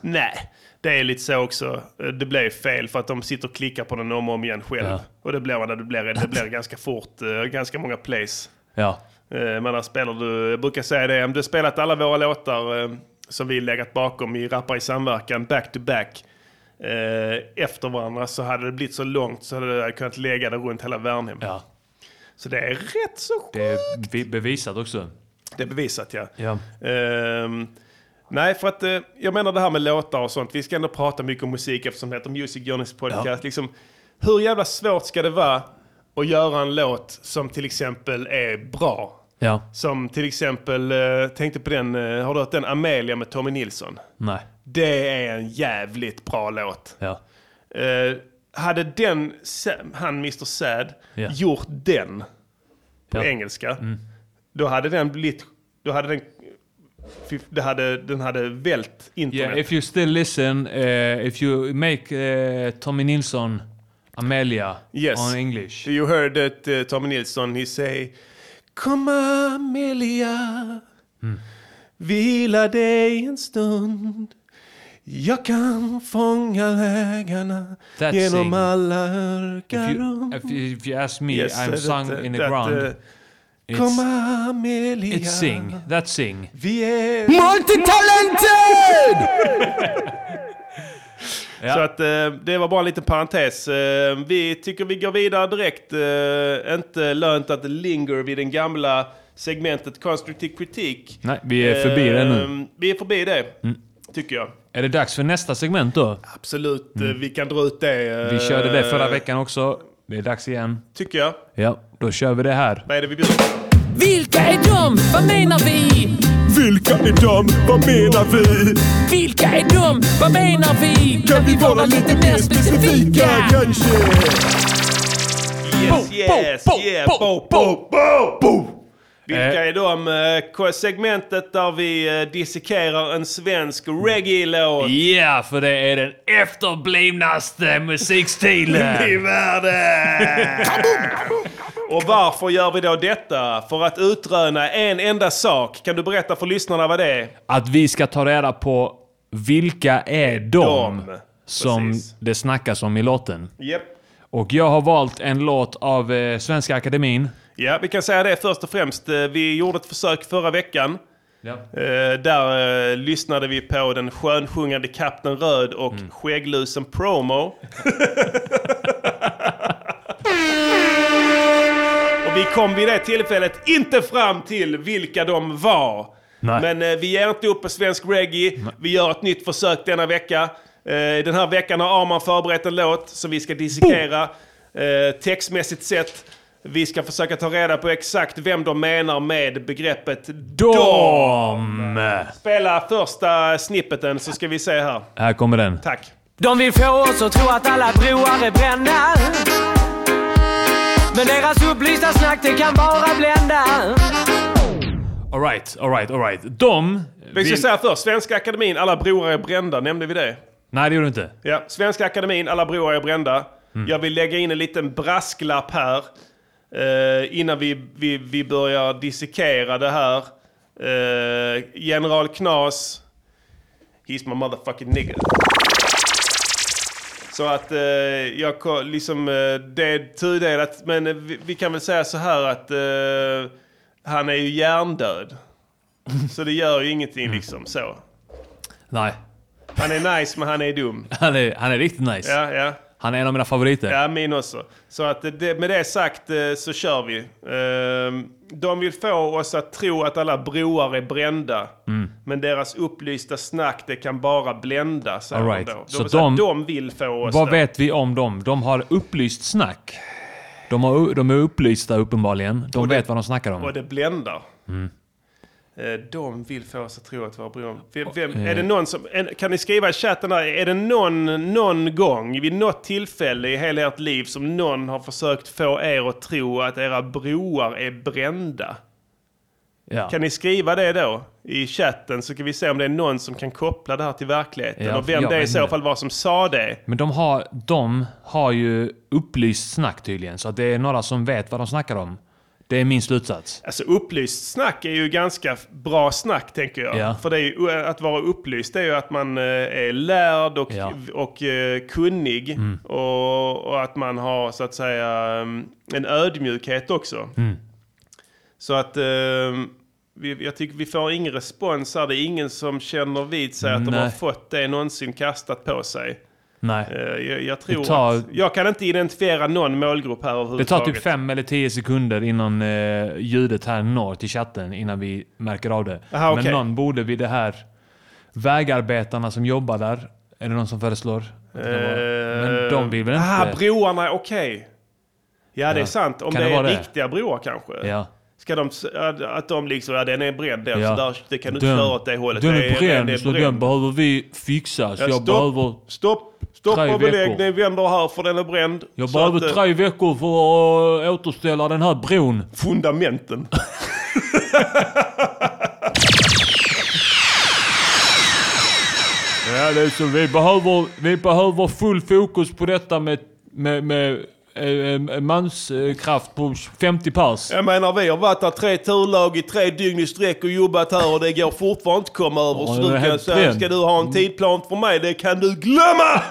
Nej, det är lite så också. Det blev fel för att de sitter och klickar på den om och om igen själv. Ja. Och det blir vad det blir. Det blir ganska fort, eh, ganska många plays. Ja. Eh, Men när spelar du, jag brukar säga det, om du spelat alla våra låtar eh, som vi legat bakom i Rappar i samverkan back to back efter varandra så hade det blivit så långt så hade jag kunnat lägga det runt hela Värnhem. Ja. Så det är rätt så Det är be- bevisat också. Det är bevisat ja. Ja. Ehm, nej, för att eh, jag menar det här med låtar och sånt. Vi ska ändå prata mycket om musik eftersom det heter Music Journeys podcast. Ja. Liksom, hur jävla svårt ska det vara att göra en låt som till exempel är bra? Ja. Som till exempel, eh, tänkte på den, eh, har du hört den Amelia med Tommy Nilsson? Nej. Det är en jävligt bra låt. Ja. Eh, hade den, han Mr Sad, Ja. gjort den på engelska, Mm. då hade den blivit, då hade den, det hade, den hade vält internet. Yeah, if you still listen, uh, if you make uh, Tommy Nilsson Amelia Yes. on English. You heard that uh, Tommy Nilsson, he say Kom Amelia, Mm. vila dig en stund. Jag kan fånga vägarna That genom sing. alla örkar if, you- if you ask me, Yes, I'm that- sung in the that, ground. uh, It's, Kom Amelia. it's sing. That sing. Vi är... Multitalented! Ja. Så att eh, det var bara en liten parentes. Eh, vi tycker vi går vidare direkt. Eh, inte lönt att linger vid den gamla segmentet konstruktiv kritik. Nej, vi är förbi det nu. Eh, Vi är förbi det, Mm. tycker jag. Är det dags för nästa segment då? Absolut, eh, vi kan dra ut det. eh, Vi körde det förra veckan också. Det är dags igen. Tycker jag. Ja, då kör vi det här. Vad är det vi bjuder på? Vilka är de? Vad menar vi? Vilka är de? Vad menar vi? Vilka är de? Vad menar vi? Kan vi vara lite mer specifika? kanske? Yes, yes, yeah, bo, bo, bo, bo. Vilka är de? eh, Segmentet där vi eh, dissekerar en svensk reggae-låt. Ja, för det är den efterblivnaste musikstilen. i världen! Och varför gör vi då detta? För att utröna en enda sak. Kan du berätta för lyssnarna vad det är? Att vi ska ta reda på vilka är de, De, som precis. det snackas om i låten. Japp. Och jag har valt en låt av eh, Svenska Akademin. Ja, vi kan säga det först och främst. Eh, Vi gjorde ett försök förra veckan. Ja. Eh, där eh, lyssnade vi på den skönsjungande Kapten Röd och skägglusen Promo. och vi kom vid det tillfället inte fram till vilka de var. Nej. Men eh, vi ger inte upp på svensk reggae. Vi gör ett nytt försök denna vecka. Eh, den här veckan har Arman förberett en låt som vi ska dissekera eh, textmässigt sett. Vi ska försöka ta reda på exakt vem de menar med begreppet Dom! Spela första snippeten så ska vi se här. Här kommer den. Tack. De vill få oss att tro att alla broar är brända. Men deras upplysta snack det kan bara blända. Alright, alright, alright. De... Vi ska vill- säga först, Svenska Akademin, alla broar är brända. Nämnde vi det? Nej, det gjorde du inte. Ja, Svenska Akademin, alla broar är brända. Mm. Jag vill lägga in en liten brasklapp här. Eh, innan vi, vi, vi börjar dissekera det här. Eh, General Knas, he's my motherfucking nigga. Så att eh, jag liksom, eh, det är tudelat. Men eh, vi, vi kan väl säga så här att eh, han är ju hjärndöd. Så det gör ju ingenting liksom så. Nej. Han är nice men han är dum. Han är, han är riktigt nice. Ja, ja. Han är en av mina favoriter. Ja, min också. Så att det, med det sagt eh, så kör vi. Eh, De vill få oss att tro att alla broar är brända. Mm. Men deras upplysta snack det kan bara blända, säger All de right. då. De, så de- de vill få oss Vad det. vet vi om dem? De har upplyst snack. De, har, de är upplysta uppenbarligen. De Och det- vet vad de snackar om. Och det bländar. Mm. Eh, De vill få oss att tro att våra broar... Vem, vem, Eh. är det någon som, kan ni skriva i chatten där, är det någon, någon gång, vid något tillfälle i hela ert liv som någon har försökt få er att tro att era broar är brända? Ja. Kan ni skriva det då i chatten så kan vi se om det är någon som kan koppla det här till verkligheten Ja, och vem jag det i så fall var som sa det. Men de har, de har ju upplyst snack tydligen. Så att det är några som vet vad de snackar om. Det är min slutsats. Alltså upplyst snack är ju ganska bra snack tänker jag. Ja. För ju, att vara upplyst är ju att man eh, är lärd och, Ja. och eh, kunnig. Mm. Och, och att man har så att säga mm, en ödmjukhet också. Mm. Så att eh, vi, jag tycker vi får ingen respons här. Det är ingen som känner vid sig att de Nej. har fått det någonsin kastat på sig. Nej. Eh, Jag, jag tror tar- att, jag kan inte identifiera någon målgrupp här Det överhuvudtaget. tar typ fem eller tio sekunder innan eh, ljudet här når till chatten innan vi märker av det. Aha. Men någon borde vid det här vägarbetarna som jobbar där, är det någon som föreslår? det vara- Men de vill väl inte... Ah, broarna, okej. Ja, det är Ja. sant. Om Kan det, det är det? riktiga broar kanske. Ja. Ska de, att- de liksom, ja den är bränd den, Ja. så där, det kan du inte Den- köra åt det hållet. Den är bränd, det så den behöver vi fixa. Så Ja, jag stopp. behöver... Stopp, stopp och belägg, ni vänder här för den är bränd. Jag behöver att, eh, tre veckor för att återställa den här bron. Fundamenten. Ja, det är så. Vi behöver, vi behöver full fokus på detta med, med, med manskraft på 50 pers. Jag menar vi har varit här tre turlag i tre dygn i sträck och jobbat här och det går fortfarande inte att komma över. Ja, så du kan säga, ska du ha en tidplan för mig? Det kan du glömma!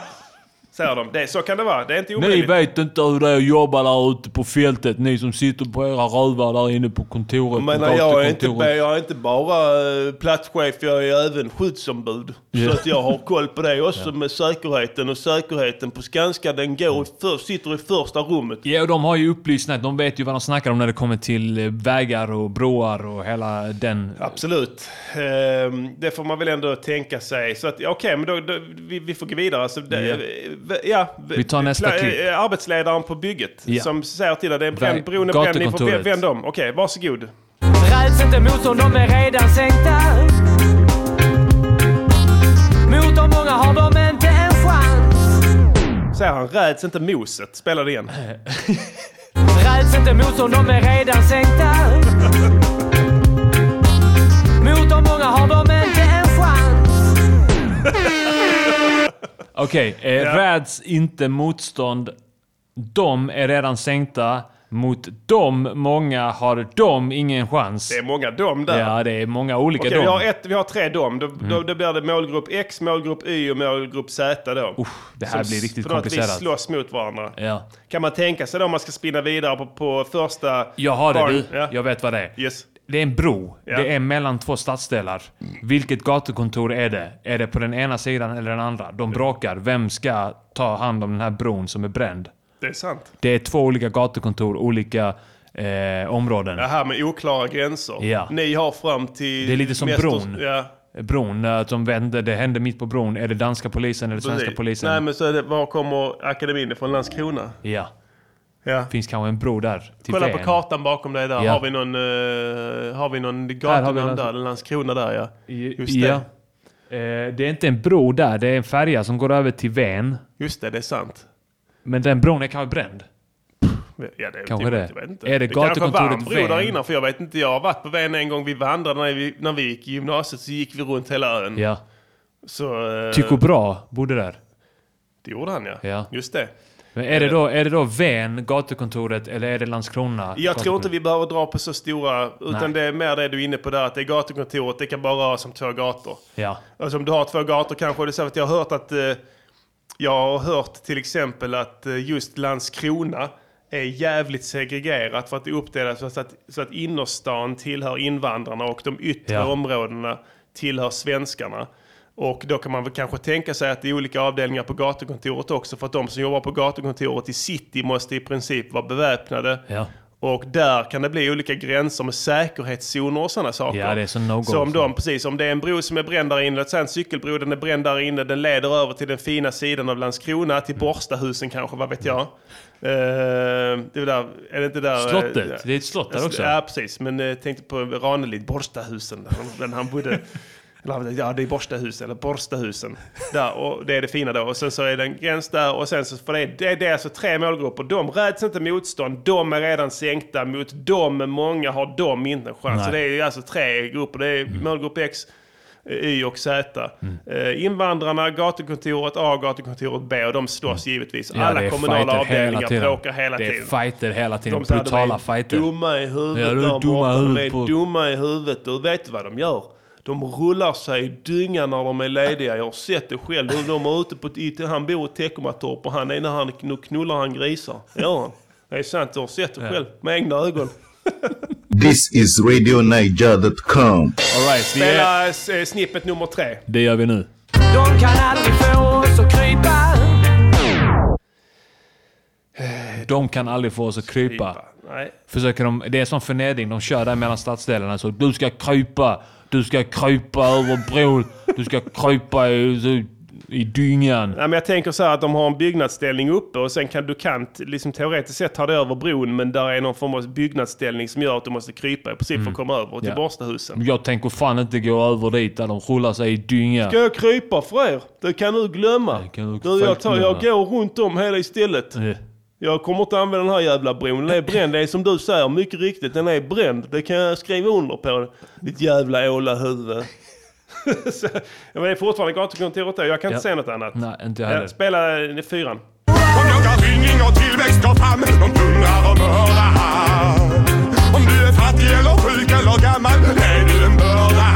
Säger de. Det, så kan det vara. Det är inte Ni omöjligt. vet inte hur det är att jobba där ute på fältet, ni som sitter på era rövar där inne på kontoret. Men på jag är, inte, jag är inte bara eh, platschef, jag är även skyddsombud. Ja. Så att jag har koll på det också med säkerheten. Och säkerheten på Skanska den går i för, sitter i första rummet. Ja, och de har ju upplyst snack. De vet ju vad de snackar om när det kommer till eh, vägar och broar och hela den... Absolut. Ehm, det får man väl ändå tänka sig. Så att, okej, men då, då, vi, vi får gå vidare. Alltså, det, Ja. Ja. Vi tar nästa klipp. eh, Arbetsledaren på bygget Ja. som säger till dig det är en bränd, bron är bränd, ni får vända om. Okej, varsågod. Räds inte motstånd, de är redan sänkta. Mot de många har de inte en chans. Säger han, räds inte moset. Spela det igen. Räds inte motstånd, de är redan sänkta. Mot de många har de inte en chans. Okej, eh, Ja. räds inte motstånd. De är redan sänkta. Mot dem, många, har de ingen chans. Det är många dom där. Ja, det är många olika vi dom. har, ett, vi har tre dom. Då, då, då blir det målgrupp X, målgrupp Y och målgrupp Z då. det här blir riktigt komplicerat. slåss mot varandra. Ja. Kan man tänka sig då om man ska spinna vidare på, på första... Jag har det barn- du. Ja. Jag vet vad det är. Yes. Det är en bro. Ja. Det är mellan två stadsdelar. Vilket gatukontor är det? Är det på den ena sidan eller den andra? De bråkar. Vem ska ta hand om den här bron som är bränd? Det är sant. Det är två olika gatukontor, olika eh, områden. Det här med oklara gränser. Ja. Ni har fram till... Det är lite som Mästers- bron. Ja. Bron, eh, som vände, det hände mitt på bron. Är det danska polisen eller svenska polisen? Nej men så är det, var kommer akademin ifrån? Landskrona? Ja. Ja. Finns kanske en bro där. Till Kolla Ven. på kartan bakom dig där. Ja. Har vi någon, uh, har vi någon gatunamn där? Landskrona där ja. Just ja. det. Eh, det är inte en bro där, det är en färja som går över till Ven. Just det, det är sant. Men den bron är kanske bränd. Ja, det, Kanske det. det. Jag vet inte. Är det kanske var en bro där innan, för jag vet inte. Jag har varit på Ven en gång. Vi vandrade när vi, när vi gick i gymnasiet så gick vi runt hela ön. Ja. Så, eh, Tycho Bra bodde där. Det gjorde han ja. Ja. Just det. Men är det då, är det då Ven, gatukontoret, eller är det Landskrona? Jag tror inte vi behöver dra på så stora, utan Nej. det är mer det du är inne på där, att det är gatukontoret, det kan bara röra sig om två gator. Ja. Alltså om du har två gator kanske, det är så att jag har hört att, eh, jag har hört till exempel att eh, just Landskrona är jävligt segregerat för att det är uppdelat så att, så att innerstan tillhör invandrarna och de yttre Ja. områdena tillhör svenskarna. Och då kan man väl kanske tänka sig att det är olika avdelningar på gatukontoret också för att de som jobbar på gatukontoret i city måste i princip vara beväpnade. Ja. Och där kan det bli olika gränser med säkerhetszoner och sådana saker. Ja, det är så no-go. Så om de, precis, om det är en bro som är bränd där inne, låt säga en cykelbro, den är bränd där inne, den leder över till den fina sidan av Landskrona, till Borstahusen kanske, vad vet jag. Eh, det är, där, är det inte där... eh, Slottet. Det är ett slott där också. Ja, precis. Men jag tänkte på Ranelid, Borstahusen, där han bodde. Eller, ja, det är Borstahus eller Borstahusen. Där, och det är det fina då. Och sen så är det en gräns där och sen så, för det, det, det är alltså tre målgrupper. De räds inte motstånd, de är redan sänkta. Mot dem, många har de inte en chans. Nej. Så det är alltså tre grupper. Det är målgrupp X, Y och Z. Eh, invandrarna, gatukontoret A, gatukontoret B och de slåss givetvis. Ja, Alla kommunala hela avdelningar tiden. bråkar hela Det är tiden. fighter hela tiden. De Brutala de är fighter. dumma i huvudet Ja, de De huvudet är dumma i huvudet. Och vet du vad de gör? De rullar sig i dyngan när de är lediga. Jag har sett det själv. De, de är ute på ett, han bor i Teckomatorp och han är när han nu knullar han grisar. Ja, det är sant. Jag har sett det Ja. själv med egna ögon. This is RadioNiger.com. All right, det, är, Spela eh, snippet nummer tre. det gör vi nu. De kan aldrig få oss att krypa. De kan aldrig få oss att krypa. Nej. Försöker de, det är som förnedring. De kör där mellan stadsdelarna. Så du ska krypa. Du ska krypa över bron. Du ska krypa i, i dyngan. Ja, men jag tänker så här att de har en byggnadsställning uppe och sen kan du kan liksom teoretiskt sett ta dig över bron men där är någon form av byggnadsställning som gör att du måste krypa i princip för att komma över till Ja. Borstahusen. Jag tänker fan inte gå över dit där de rullar sig i dynga. Ska jag krypa för er? Det kan du glömma. kan du du, jag, tar, jag går runt om hela istället. Eh, Jag kommer inte använda den här jävla bron. Den är bränd. Det är som du säger, mycket riktigt. Den är bränd. Det kan jag skriva under på. Ditt jävla ålahuvud. Så, men det är fortfarande gatukontoret där. Jag kan inte Ja. säga något annat. Nej, inte jag Ja, heller. spela eh, fyran. De jagar vinning och tillväxt går fram. De plundrar och mördar. Om du är fattig eller sjuk eller gammal är du en börda.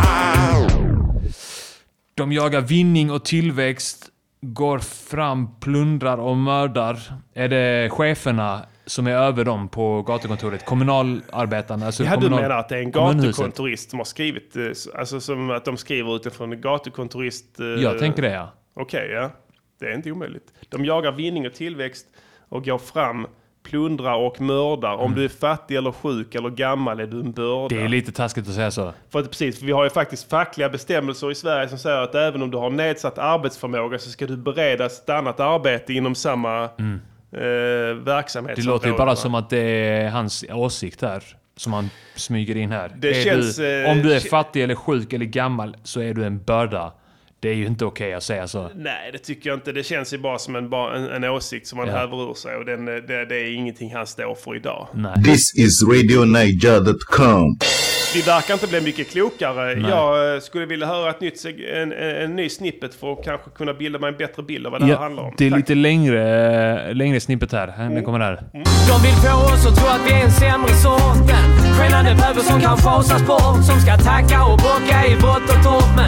De jagar vinning och tillväxt, går fram, plundrar och mördar. Är det cheferna som är över dem på gatukontoret? Kommunalarbetarna? Alltså Ja, du kommunal- menar att det är en gatukontorist som har skrivit, eh, alltså som att de skriver utifrån en gatukontorist... eh, Jag tänker det ja. Okej, ja. Det är inte omöjligt. De jagar vinning och tillväxt och går fram, plundrar och mördar. Om du är fattig eller sjuk eller gammal är du en börda. Mm. Det är lite taskigt att säga så. För att, precis, för vi har ju faktiskt fackliga bestämmelser i Sverige som säger att även om du har nedsatt arbetsförmåga så ska du beredas ett annat arbete inom samma eh, Det verksamhetsområde. låter ju bara som att det är hans åsikt här. Som han smyger in här. Det är känns, du, eh, om du är kä- fattig eller sjuk eller gammal så är du en börda. Det är ju inte okej att säga så. Nej, det tycker jag inte. Det känns ju bara som en, en, en åsikt som han Ja. häver ur sig. Och den, eh, det, det är ingenting han står för idag. Nej. This is RadioNiger.com. Vi verkar inte bli mycket klokare. Nej. Jag eh, skulle vilja höra ett nytt, en, en, en ny snippet för att kanske kunna bilda mig en bättre bild av vad det här handlar om. det är Tack. lite längre, längre snippet här. Den kommer här. De vill få oss att tro att vi är en sämre sorten. Skällande böver som kan schasas bort. Som ska tacka och bocka i vått och torrt.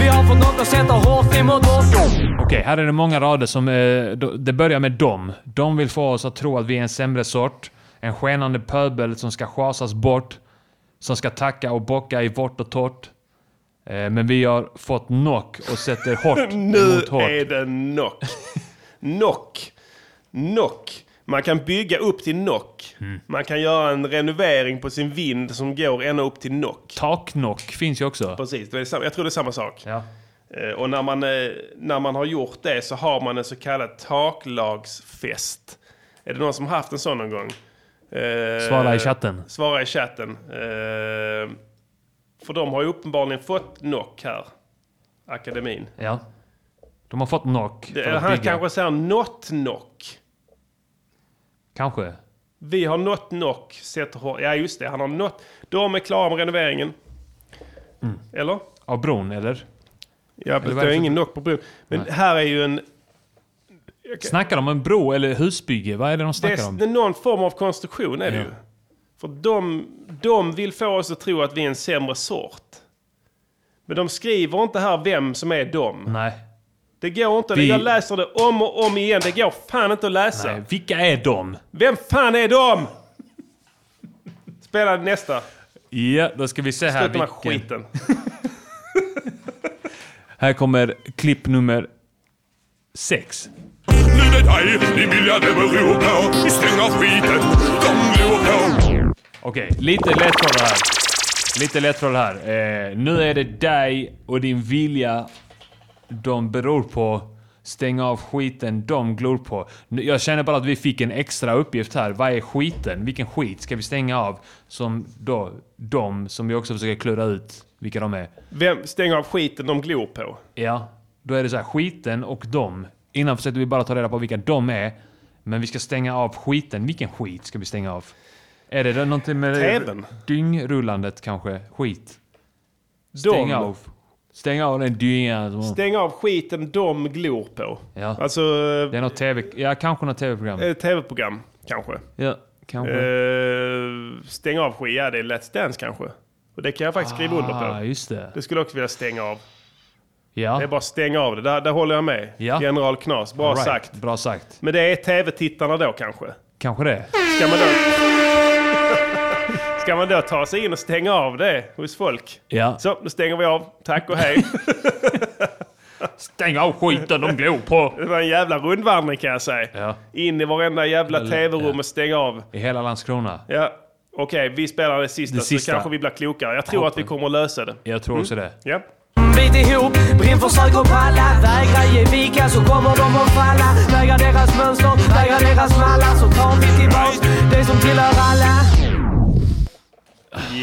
Vi har fått något att sätta hårt emot vårt Okej, här är det många rader som... Eh, det börjar med dom. De vill få oss att tro att vi är en sämre sort. En skenande pöbel som ska schasas bort. Som ska tacka och bocka i vårt och torrt. Eh, men vi har fått knock och sätter hårt Nu emot hårt. är det knock. knock. Knock. Man kan bygga upp till knock. Mm. Man kan göra en renovering på sin vind som går ända upp till knock. Taknock finns ju också. Precis, det är samma, jag tror det är samma sak. Ja. Eh, Och när man, eh, när man har gjort det så har man en så kallad taklagsfest. Är det någon som har haft en sån någon gång? Eh, Svara i chatten. Svara i chatten. För de har ju uppenbarligen fått knock här. Akademin. Ja. De har fått knock Det, för att han bygga. kanske säger not knock. Kanske. Vi har nått knock. Sätter. Ja just det, han har nått. De är klara med renoveringen. Eller? Av bron, eller? Ja, Eller det är ingen knock på bron. Men Nej. här är ju en... Snackar de om en bro eller husbygge? Vad är det de Det snackar är, om? det är någon form av konstruktion är det Ja. ju. För de, de vill få oss att tro att vi är en sämre sort. Men de skriver inte här vem som är dem. Nej. Det går inte. Vi- Jag läser det om och om igen. Det går fan inte att läsa. Nej, vilka är de? Vem fan är de? Spela nästa. Ja, då ska vi se här Sluta med vilken. skiten. Här kommer klipp nummer sex. Nu är det dig ni vill jag det beror på. Stäng av skiten, de glor på. Okej, lite ledtrådar här. Lite ledtrådar här. Eh, nu är det dig och din vilja de beror på. Stäng av skiten de glor på. Jag känner bara att vi fick en extra uppgift här. Vad är skiten? Vilken skit ska vi stänga av? Som då, de som vi också försöker klura ut vilka de är. Vem stänger av skiten de glor på? Ja, då är det så här skiten och de. Innan försökte vi bara ta reda på vilka de är. Men vi ska stänga av skiten. Vilken skit ska vi stänga av? Är det någonting med TVn? dyngrullandet kanske? Skit? De. Stäng av. Stäng av den dyngan. Stäng av skiten de glor på. Ja. Alltså, Det är något TV... Ja, kanske något TV-program. ett tv-program kanske. Ja, kanske. Eh, stäng av skit, ja det är Let's Dance kanske. Och det kan jag faktiskt skriva under Ah, på. just det. Det skulle jag också vilja stänga av. Ja. Det är bara stänga av det, där, där håller jag med. Ja. General Knas, bra right. sagt. Bra sagt. Men det är tv-tittarna då kanske? Kanske det. Ska man då... Ska man då ta sig in och stänga av det hos folk? Ja. Så, nu stänger vi av. Tack och hej. Stäng av skiten de glor på. Det var en jävla rundvandring kan jag säga. Ja. In i varenda jävla tv-rum ja. och stänga av. I hela Landskrona. Ja, okej, vi spelar det sista, Det så sista. kanske vi blir klokare. Jag tror att vi kommer att lösa det. Jag tror också det. Ja. Bit ihop, brinn försöker palla Vägra ge vika så kommer de att falla Vägra deras mönster, vägra deras mallar Så tar vi tillbaks det som tillhör alla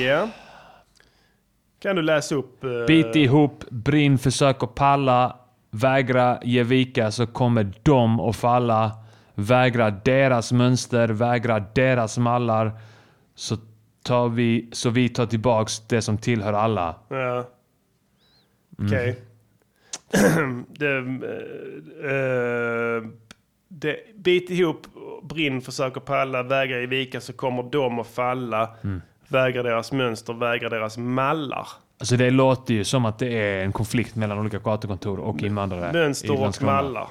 Ja. Kan du läsa upp... eh, Bit ihop, brinn, försök att palla. Vägra ge vika så kommer de att falla. Vägra deras mönster, vägra deras mallar. Så, tar vi, så vi tar tillbaks det som tillhör alla. Ja. Mm. Okej. det, eh, eh, det, bit ihop, brinn, försöker palla, vägra ge vika så kommer de att falla. Mm. Vägra deras mönster, vägra deras mallar. Alltså det låter ju som att det är en konflikt mellan olika gatukontor och invandrare. Mönster och mallar.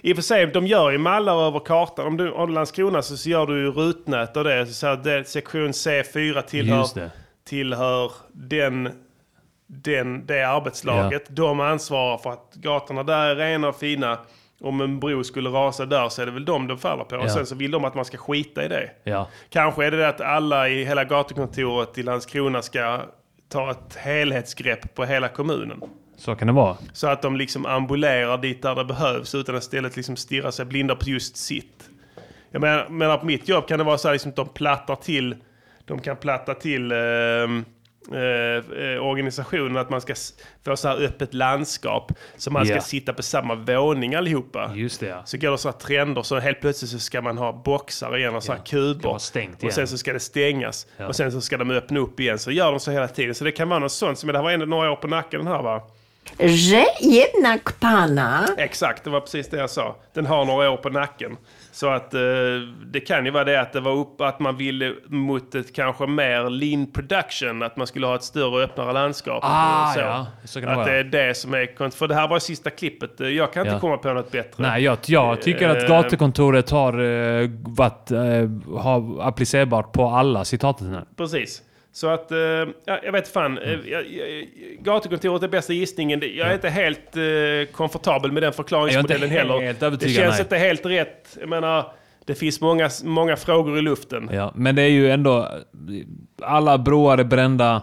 I och för sig, de gör ju mallar över kartan. Om du har Landskrona så gör du ju rutnät och det. Så att det sektion C4 tillhör, tillhör den, den, det arbetslaget. De ansvarar för att gatorna där är rena och fina. Om en bro skulle rasa där så är det väl de de faller på. Ja. Och sen så vill de att man ska skita i det. Ja. Kanske är det det att alla i hela gatukontoret i Landskrona ska ta ett helhetsgrepp på hela kommunen. Så kan det vara. Så att de liksom ambulerar dit där det behövs utan att istället liksom stirra sig blinda på just sitt. Jag menar, menar på mitt jobb kan det vara så här liksom att de plattar till, de kan platta till eh, eh, organisationen att man ska få så här öppet landskap. Så man ska Ja. sitta på samma våning allihopa. Just det, ja. Så går det så här trender så helt plötsligt så ska man ha boxar igen och så här kuber. stängt och sen så ska det stängas. Ja. Och sen så ska de öppna upp igen. Så gör de så hela tiden. Så det kan vara något sånt. som det här var ändå några år på nacken den här va? Że jednak pana Exakt, det var precis det jag sa. Den har några år på nacken. Så att eh, det kan ju vara det att det var upp att man ville mot ett kanske mer lean production. Att man skulle ha ett större och öppnare landskap. Ah, så. ja. Så att vara. det är det som är... För det här var sista klippet. Jag kan inte Ja. komma på något bättre. Nej, jag, jag tycker att Eh, gatukontoret har uh, varit har applicerbart på alla citaten här. Precis. Så att, eh, ja, jag vet fan. Mm. Uh, jag, jag, gatukontoret är bästa gissningen. Jag är inte helt eh, komfortabel med den förklaringsmodellen heller. det känns nej. inte helt rätt. Jag menar, det finns många, många frågor i luften. Ja, men det är ju ändå... Alla broar är brända.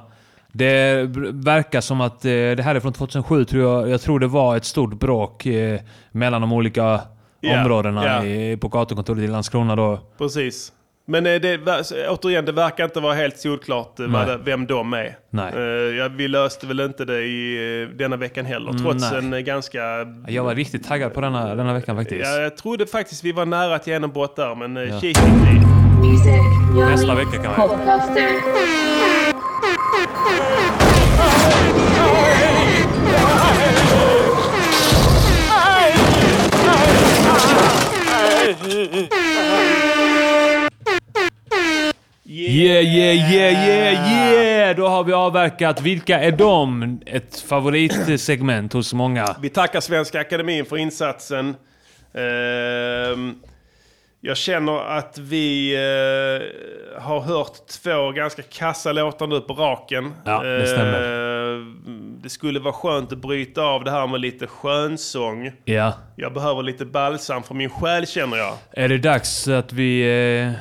Det verkar som att eh, det här är från 2007 tror jag. Jag tror det var ett stort bråk eh, mellan de olika Ja, områdena ja. I, på gatukontoret i Landskrona då. Precis. Men eh, det, återigen, det verkar inte vara helt solklart eh, vad Nej. vem de är. Nej. Eh, vi löste väl inte det i denna veckan heller, Mm, trots nej. en ganska... Jag var riktigt taggad på denna, denna veckan faktiskt. Ja, jag trodde faktiskt vi var nära ett genombrott där, men Ja. kik. Nästa vecka kan man Yeah, yeah, yeah, yeah, yeah! Då har vi avverkat. Vilka är de? Ett favoritsegment hos många. Vi tackar Svenska Akademin för insatsen. Ehm, jag känner att vi eh, har hört två ganska kassa låtar nu på raken. Ja, det stämmer. Ehm, det skulle vara skönt att bryta av det här med lite skönsång. Ja. Jag behöver lite balsam för min själ känner jag. Är det dags att vi eh,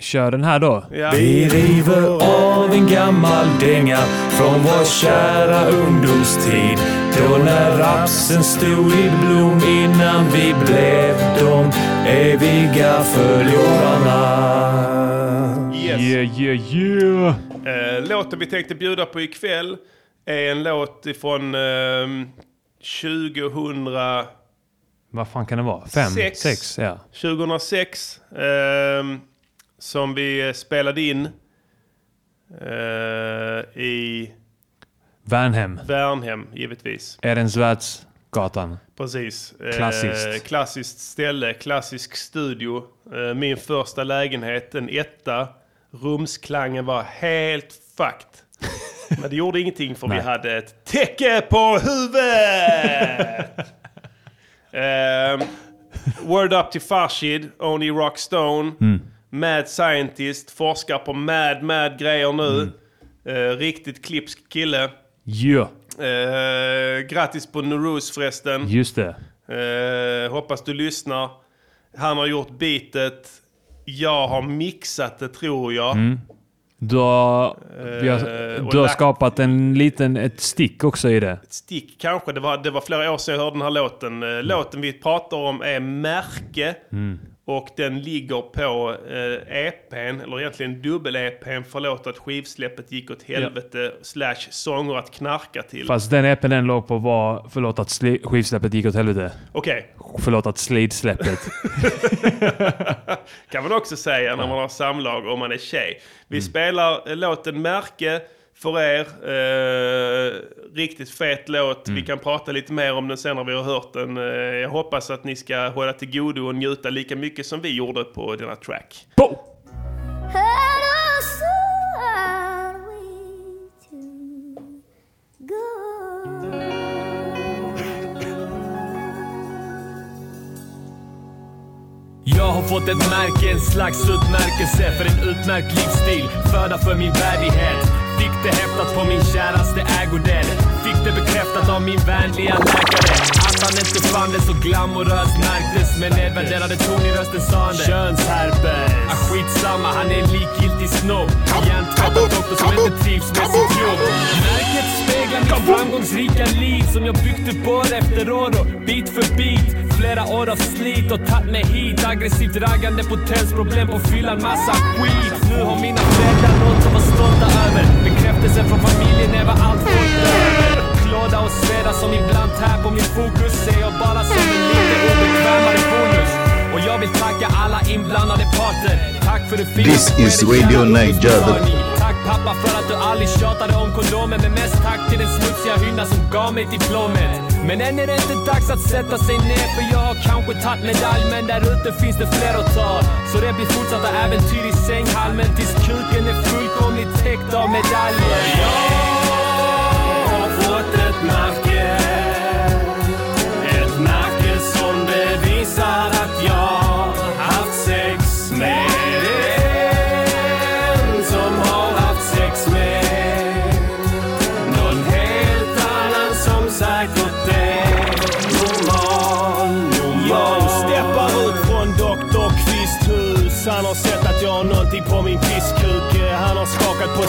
kör den här då? Ja. Vi river av en gammal dänga från vår kära ungdomstid. Då när rapsen stod i blom innan vi blev de eviga förlorarna. Yes. Yeah, yeah, yeah! Eh, låten vi tänkte bjuda på ikväll är en låt ifrån ehm, 2000... Vad fan kan det vara? Fem? Sex. Sex? Ja. 2006 ehm, som vi eh, spelade in eh, i Värnhem. Värnhem givetvis. Ehrensvärdsgatan. Precis. Eh, Klassiskt. klassiskt ställe, klassisk studio. Eh, min första lägenhet, en etta. Rumsklangen var helt fucked. Men det gjorde ingenting för vi hade ett täcke på huvudet! Ehm, word up till Farshid, Only Rock Stone. Mm. Mad Scientist, forskar på mad, mad grejer nu. Mm. Eh, riktigt klipsk kille. Yeah. Eh, grattis på Nuruz förresten. Just det. Eh, hoppas du lyssnar. Han har gjort beatet. Jag har mixat det tror jag. Mm. Du har, har, Eh, du har skapat en liten, ett stick också i det. Stick kanske. Det var, det var flera år sedan jag hörde den här låten. Eh, Låten vi pratar om är Märke. Mm. Och den ligger på eh, EPn, eller egentligen dubbel-EPn. Förlåt att skivsläppet gick åt helvete. Slash sånger att knarka till. Fast den EPn den låg på var, förlåt att skivsläppet gick åt helvete. Okej. Förlåt att slidsläppet. kan man också säga när man har samlag om man är tjej. Vi Mm. spelar eh, låten Märke för er. Eh, riktigt fet låt. Mm. Vi kan prata lite mer om den sen när vi har hört den. Eh, jag hoppas att ni ska hålla till godo och njuta lika mycket som vi gjorde på denna track. Jag har fått ett märke, en slags utmärkelse för en utmärkt livsstil. Föda för min värdighet. Fick det häftat på min käraste ägodel. Fick det bekräftat av min vänliga läkare. Att han inte fann det så glamoröst märktes. Med nedvärderade ton i rösten sa han det. Könsherpes. Ah, skitsamma, han är en likgiltig snobb. Hjärntvättad doktor som inte trivs med sitt jobb. Märket speglar mitt framgångsrika liv som jag byggt upp år efter år och bit för bit. Flera år av slit och tagit mig hit. Aggressivt raggande, potensproblem på fyllan, massa skit. Nu har mina föräldrar något att vara stolta över. Bekräftelsen från familjen är vad allt folk behöver. Klåda och sveda som ibland tär på min fokus ser jag bara som en lite obekvämare bonus. Och jag vill tacka alla inblandade parter. Tack för det fina This is Radio kära Niger. ungdomsbarn. Tack pappa för att du aldrig tjatade om kondomen Men mest tack till den smutsiga hynda som gav mig diplomet. Men än är det inte dags att sätta sig ner För jag har kanske tagit medalj Men där ute finns det fler att ta. Så det blir fortsatta äventyr i sänghalmen Tills kuken är fullkomligt täckt av medaljer. Ja!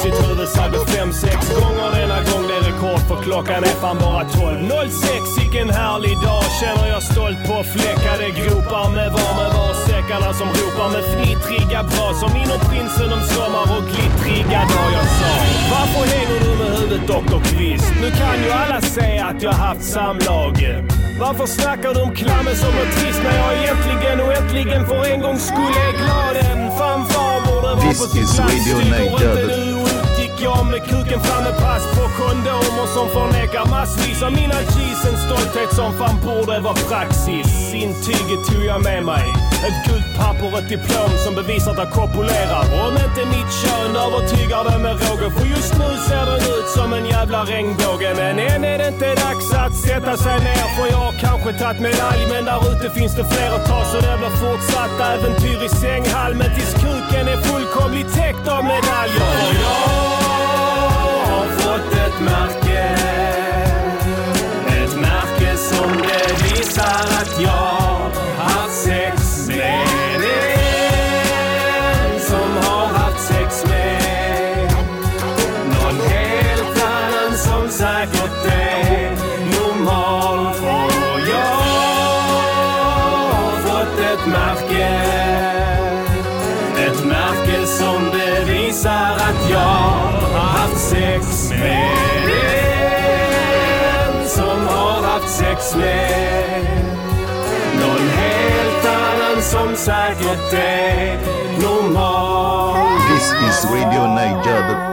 Sitt huvud säkert fem, sex gånger denna gång. Det är rekord för klockan är fan bara 12. 06, vilken härlig dag. Känner jag stolt på fläckade gropar med var med var säckarna som ropar med fnittriga bra. Som inom prinsen om sommar och glittriga dag jag sa. Varför hänger du med huvudet Dr. Kvist? Nu kan ju alla säga att jag haft samlag. Varför snackar du om klammer som något trist när jag egentligen och äntligen för en gång skulle är glad? En fanfar borde vara This på sin is plats. Radio inte du utgick jag med kuken framme pass på kondomer som förnekar massvis av mina cheese. En stolthet som fan borde vara praxis. Intyget tog jag med mig. Ett gult papper, ett diplom som bevisar att jag kopulerar. Om inte mitt kön övertygar det med råge. För just nu ser den ut som en jävla regnbåge. Men än är det inte dags att sätta sig ner. För jag har kanske tagit medalj. Men där ute finns det fler att ta. Så det blir fortsatt äventyr i sänghalmen. Tills kuken är fullkomligt täckt av medaljer. Och jag har fått med någon helt annan som säkert är normal. This is Radio Niger.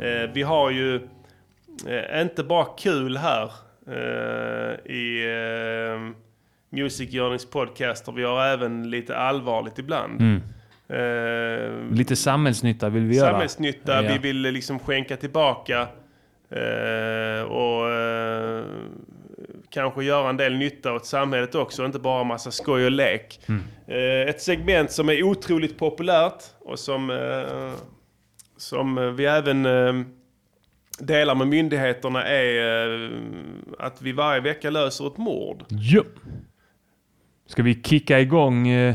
Eh, vi har ju eh, inte bara kul här eh, i eh, Music Journeys podcaster. Vi har även lite allvarligt ibland. Mm. Eh, Lite samhällsnytta vill vi göra. Samhällsnytta, Ja. vi vill liksom skänka tillbaka eh, och eh, kanske göra en del nytta åt samhället också, inte bara massa skoj och lek. Mm. Eh, ett segment som är otroligt populärt och som, eh, som vi även eh, delar med myndigheterna är att vi varje vecka löser ett mord. Ja. Ska vi kicka igång? Eh...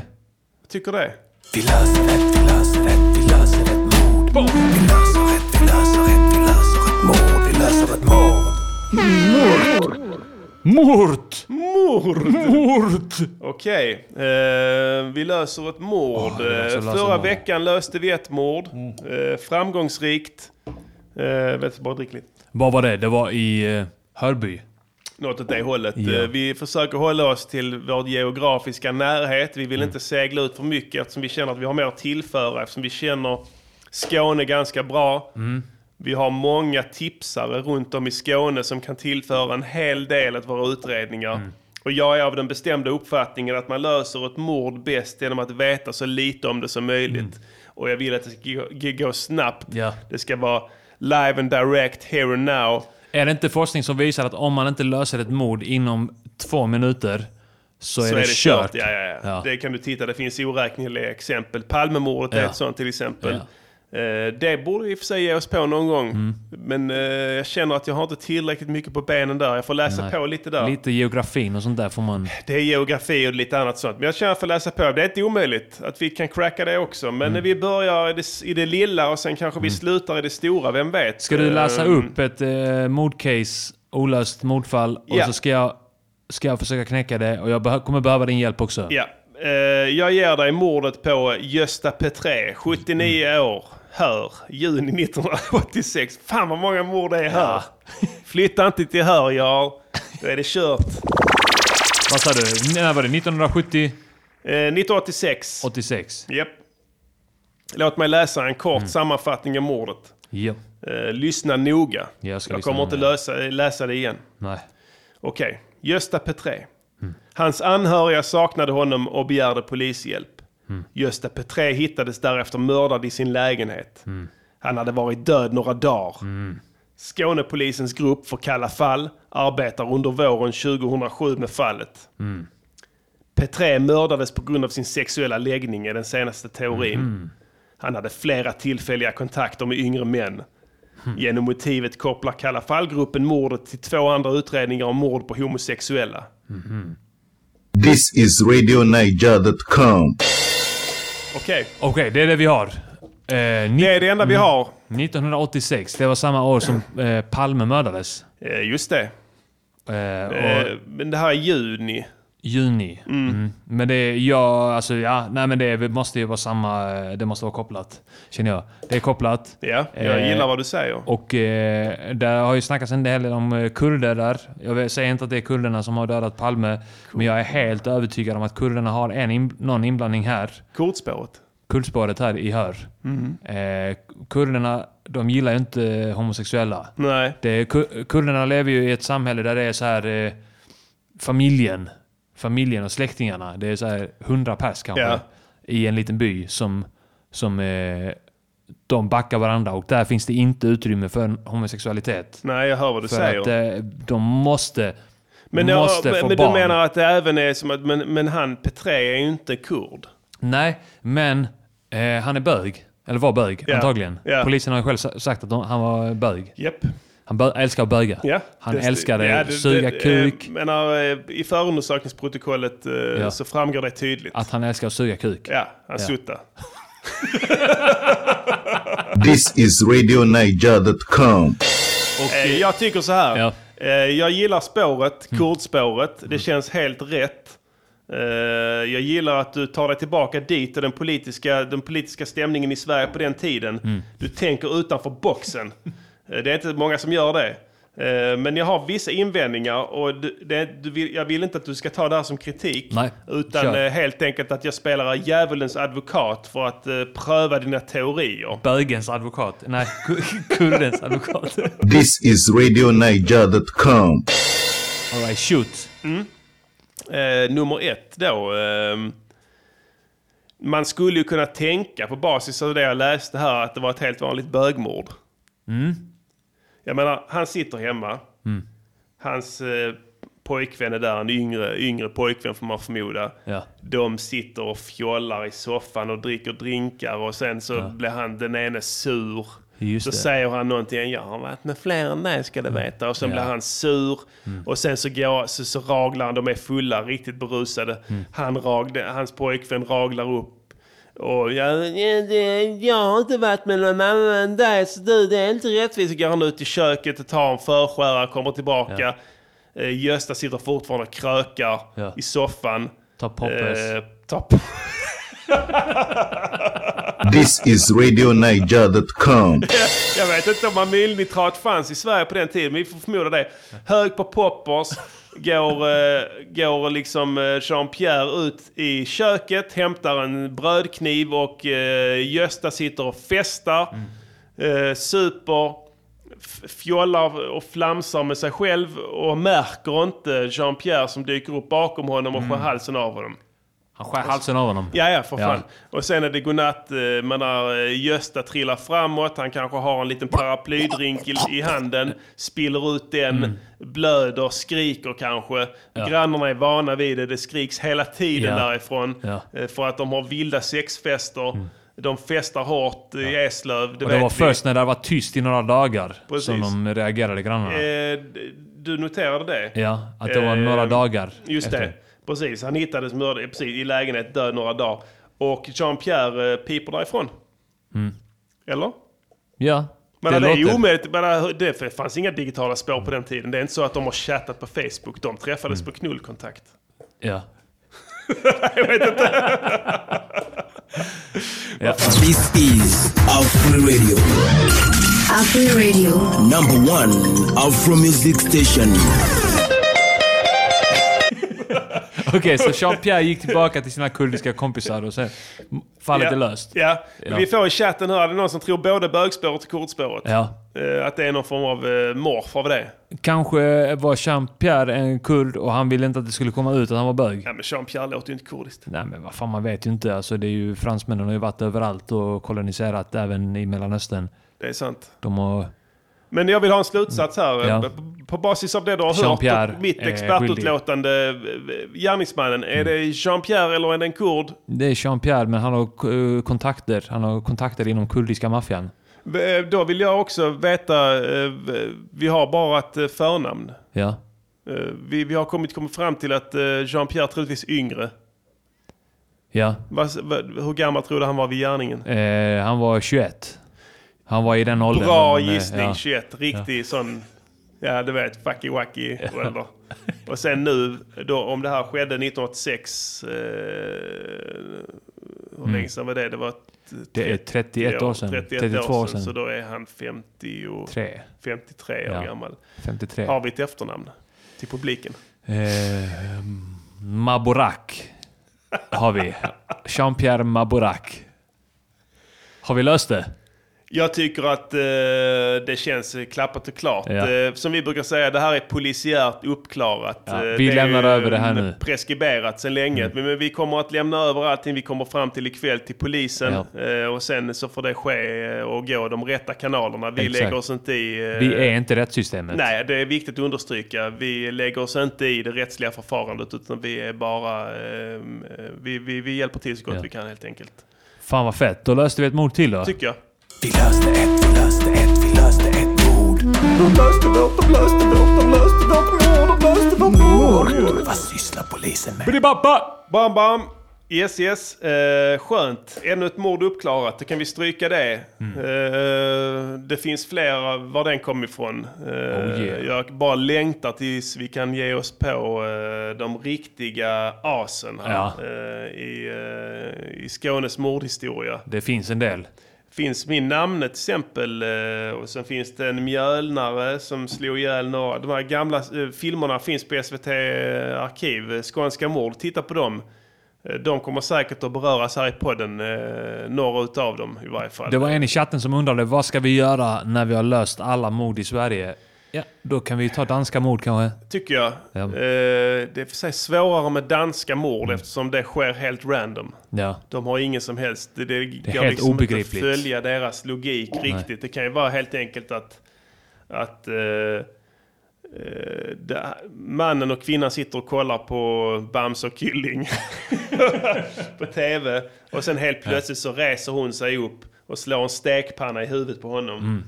Tycker det? Vi löser ett, vi löser ett, vi löser ett mord. Vi löser ett, vi löser ett, vi löser ett mord. Vi löser ett mord. Mord! Mord! Mord! Mord! Okej, eh, vi löser ett mord. Eh, Förra mord. veckan löste vi ett mord. Eh, framgångsrikt. Eh, vet bara drick lite. Vad var det? Det var i eh, Hörby. Något åt det hållet. Eh, Vi försöker hålla oss till vår geografiska närhet. Vi vill Mm. inte segla ut för mycket eftersom vi känner att vi har mer att tillföra. Eftersom vi känner Skåne ganska bra. Mm. Vi har många tipsare runt om i Skåne som kan tillföra en hel del åt våra utredningar. Mm. Och jag är av den bestämda uppfattningen att man löser ett mord bäst genom att veta så lite om det som möjligt. Och jag vill att det ska gå, snabbt. Mm. Ja. Det ska vara live and direct, here and now. Är det inte forskning som visar att om man inte löser ett mord inom två minuter så, är, det kört? Ja, ja, ja. Ja. Det kan du titta, det finns oräkneliga exempel. Palmemordet är ett sånt till exempel. Eh, Det borde vi i och för sig ge oss på någon gång. Mm. Men eh, jag känner att jag har inte tillräckligt mycket på benen där. Jag får läsa Nej. på lite där. Lite geografin och sånt där får man... Det är geografi och lite annat sånt. Men jag känner att jag får läsa på. Det är inte omöjligt att vi kan cracka det också. Men Mm. vi börjar i det, i det lilla och sen kanske vi slutar i det stora. Vem vet? Ska du läsa Eh, upp ett eh, mordcase, olöst mordfall, och Ja. så ska jag, ska jag försöka knäcka det och jag beh- kommer behöva din hjälp också. Ja. Eh, jag ger dig mordet på Gösta Petré, 79 Mm. år. Hör, juni 1986. Fan vad många mord det är här. Flytta inte till Hör, Jarl. Då är det kört. Vad sa du? När var det? 1970? Eh, 1986. 86. Japp. Låt mig läsa en kort Mm. sammanfattning av mordet. Ja. Eh, lyssna noga. Jag ska jag kommer inte lösa, läsa det igen. Nej. Okej. Gösta Petré. Mm. Hans anhöriga saknade honom och begärde polishjälp. Mm. Gösta Petré hittades därefter mördad i sin lägenhet. Mm. Han hade varit död några dagar. Skånepolisens grupp för Kalla fall arbetar under våren 2007 med fallet. Mm. Petré mördades på grund av sin sexuella läggning är den senaste teorin. Mm. Han hade flera tillfälliga kontakter med yngre män. Genom motivet kopplar Kalla fall-gruppen mordet till två andra utredningar om mord på homosexuella. This is RadioNiger.com. Okej. Okej, det är det vi har. det är det enda vi har. 1986, det var samma år som eh, Palme mördades. Eh, just det. Eh, och, Eh, men det här är juni. Juni. Mm. Men det ja, alltså ja, nej men det måste ju vara samma, det måste vara kopplat. Känner jag. Det är kopplat. Ja, jag Eh, gillar vad du säger. Och eh, där har ju snackats en del om eh, kurder där. Jag säger inte att det är kurderna som har dödat Palme, men jag är helt övertygad om att kurderna har en in, någon inblandning här. Kurdspåret. Kurdspåret här i Hör. Mm. Eh, kurderna, de gillar ju inte homosexuella. Nej. Det kurderna lever ju i ett samhälle där det är så här eh, familjen. Familjen och släktingarna. Det är så här 100 pers kanske. Ja. I en liten by som, som eh, de backar varandra och där finns det inte utrymme för homosexualitet. Nej, jag hör vad du för säger. att eh, de måste, Men, jag, måste men, få men barn. du menar att det även är som att, men, men han Petré är ju inte kurd. Nej, men eh, han är bög. Eller var bög, Ja. antagligen. Ja. Polisen har ju själv sa- sagt att de, han var bög. Japp. Han bö- älskar att böga. Ja, han det- älskade ja, att det- suga det- kuk. menar, eh, I förundersökningsprotokollet eh, Ja. så framgår det tydligt. Att han älskar att suga kuk. Ja, han Ja. suttar. This is RadioNiger.com. Eh, jag tycker så här. Eh, jag gillar spåret, kurdspåret. Det känns helt rätt. Jag gillar att du tar dig tillbaka dit och den politiska, den politiska stämningen i Sverige på den tiden. Du tänker utanför boxen. Eh, det är inte många som gör det. Eh, men jag har vissa invändningar och det, du vill, jag vill inte att du ska ta det här som kritik. Nej, Utan kör. eh, helt enkelt att jag spelar djävulens advokat för att eh, pröva dina teorier. Bögens advokat. Nej, ku- kurdens advokat. This is RadioNiger.com. Alright, shoot. Mm. Eh, nummer ett då. ehm, man skulle ju kunna tänka på basis av det jag läste här att det var ett helt vanligt bögmord. Mm. Jag menar, han sitter hemma. Mm. Hans eh, pojkvän är där, en yngre, yngre pojkvän får man förmoda. Ja. De sitter och fjollar i soffan och dricker drinkar och sen så Ja. blir han den ene sur. Just så det. säger han någonting, jag har varit med fler än dig ska du veta. Och sen Ja. blir han sur. Mm. Och sen så, går, så, så raglar han, de är fulla, riktigt berusade. Mm. Han rag, hans pojkvän raglar upp. Och jag, ja, jag har inte varit med någon annan än dig, så du, det är inte rättvist. Så går han ut i köket och tar en förskärare, kommer tillbaka. Eh, Gösta sitter fortfarande och krökar Ja. i soffan. Ta poppers. Eh, This is RadioNiger.com. Jag vet inte om amylnitrat fanns i Sverige på den tiden, men vi får förmoda det. Hög på poppers, går, eh, går liksom eh, Jean-Pierre ut i köket, hämtar en brödkniv och eh, Gösta sitter och festar, eh, super, fjollar och flamsar med sig själv och märker inte Jean-Pierre som dyker upp bakom honom och skär halsen av honom. Han skär halsen av honom. Ja, ja, för Ja. fan. Och sen är det godnatt. eh, Man har eh, Gösta trillar framåt. Han kanske har en liten paraplydrink i, i handen. Spiller ut den. Mm. Blöder, skriker kanske. Ja. Grannarna är vana vid det. Det skriks hela tiden Ja. därifrån. Ja. Mm. eh, För att de har vilda sexfester. De festar hårt i Eslöv. Det och det var vi. först när det var tyst i några dagar Precis. som de reagerade grannarna. Eh, Du noterade det? Ja, att det var Eh, några dagar Just efter. det, precis. Han hittades mördad precis, i lägenhet, död några dagar. Och Jean-Pierre eh, piper därifrån. Mm. Eller? Ja, Men det det, är ju omöjligt. Men det fanns inga digitala spår på den tiden. Det är inte så att de har chattat på Facebook. De träffades Mm. på knullkontakt. Ja. Jag vet inte. Ja. This is Afro Radio. Afro Radio. Number one Afro Music Station. Okej, så Jean-Pierre gick tillbaka till sina kurdiska kompisar och sen fallet ja. är löst. Ja. Ja. vi får i chatten här, det är någon som tror både bögspåret och kurdspåret. Ja. Eh, Att det är någon form av eh, morf av det. Kanske var Jean-Pierre en kurd och han ville inte att det skulle komma ut att han var bög. Ja, men Jean-Pierre låter ju inte kurdiskt. Nej men vad fan, man vet ju inte. Alltså, det är ju, fransmännen har ju varit överallt och koloniserat även i Mellanöstern. Det är sant. De har... Men jag vill ha en slutsats här. Ja. På- basis av det du har hört och mitt expertutlåtande, eh, gärningsmannen, är det Jean-Pierre eller är det en kurd? Det är Jean-Pierre, men han har eh, kontakter. Han har kontakter inom kurdiska maffian. Eh, Då vill jag också veta, eh, vi har bara ett förnamn. Ja. Vi, vi har kommit, kommit fram till att Jean-Pierre troligtvis är yngre. Ja. Vad- Hur gammal tror du han var vid gärningen? Eh, han var 21. Han var i den åldern. Bra men, eh, gissning, ja. 21. Riktig sån Ja, du vet. Fucky wacky ålder. Och sen nu, då, om det här skedde 1986, eh, hur Mm. länge sedan var det? Det var Det är 31 år sedan. 31 32 år sedan. Så då är han 50 Tre. 53 år Ja, gammal. 53. Har vi ett efternamn till publiken? Eh, Maborak har vi. Jean-Pierre Maborak. Har vi löst det? Jag tycker att eh, det känns klappat och klart. Ja. Eh, som vi brukar säga, det här är polisiärt uppklarat. Ja, Eh, vi det lämnar över det här mm, nu. Preskriberat sedan länge. Men, men vi kommer att lämna över allting vi kommer fram till ikväll till polisen. Eh, och sen så får det ske eh, och gå de rätta kanalerna. Vi Exakt. lägger oss inte i... Vi är inte rättssystemet. Nej, det är viktigt att understryka. Vi lägger oss inte i det rättsliga förfarandet utan vi är bara... Vi, vi, vi hjälper till så gott Ja. vi kan helt enkelt. Fan vad fett. Då löste vi ett mord till då. Tycker jag. Vi löste ett, vi löste ett, vi löste ett mord. De löste vårt, de löste vårt, de löste vårt mord, de löste vårt mord. Vad sysslar polisen med? Bam, bam! Yes, yes. Eh, skönt. Ännu ett mord uppklarat. Då kan vi stryka det. Mm. Eh, det finns fler var den kom ifrån. Eh, Oh, yeah. Jag bara längtar tills vi kan ge oss på eh, de riktiga asen här. Ja. Eh, i, eh, I Skånes mordhistoria. Det finns en del. Finns min namne till exempel eh, och sen finns det en mjölnare som slog ihjäl några. De här gamla eh, filmerna finns på SVT Arkiv, Skånska mord. Titta på dem. Eh, de kommer säkert att beröras här i podden, några utav dem i varje fall. Det var en i chatten som undrade vad ska vi göra när vi har löst alla mord i Sverige? Ja, då kan vi ta danska mord kanske. Tycker jag. Ja. Eh, det är för sig svårare med danska mord eftersom det sker helt random. Ja. De har ingen som helst... Det, det, är går helt liksom inte att obegripligt. följa deras logik riktigt. Det kan ju vara helt enkelt att, att eh, eh, där, mannen och kvinnan sitter och kollar på Bamse och Kylling på tv. Och sen helt plötsligt så reser hon sig upp och slår en stekpanna i huvudet på honom. Mm.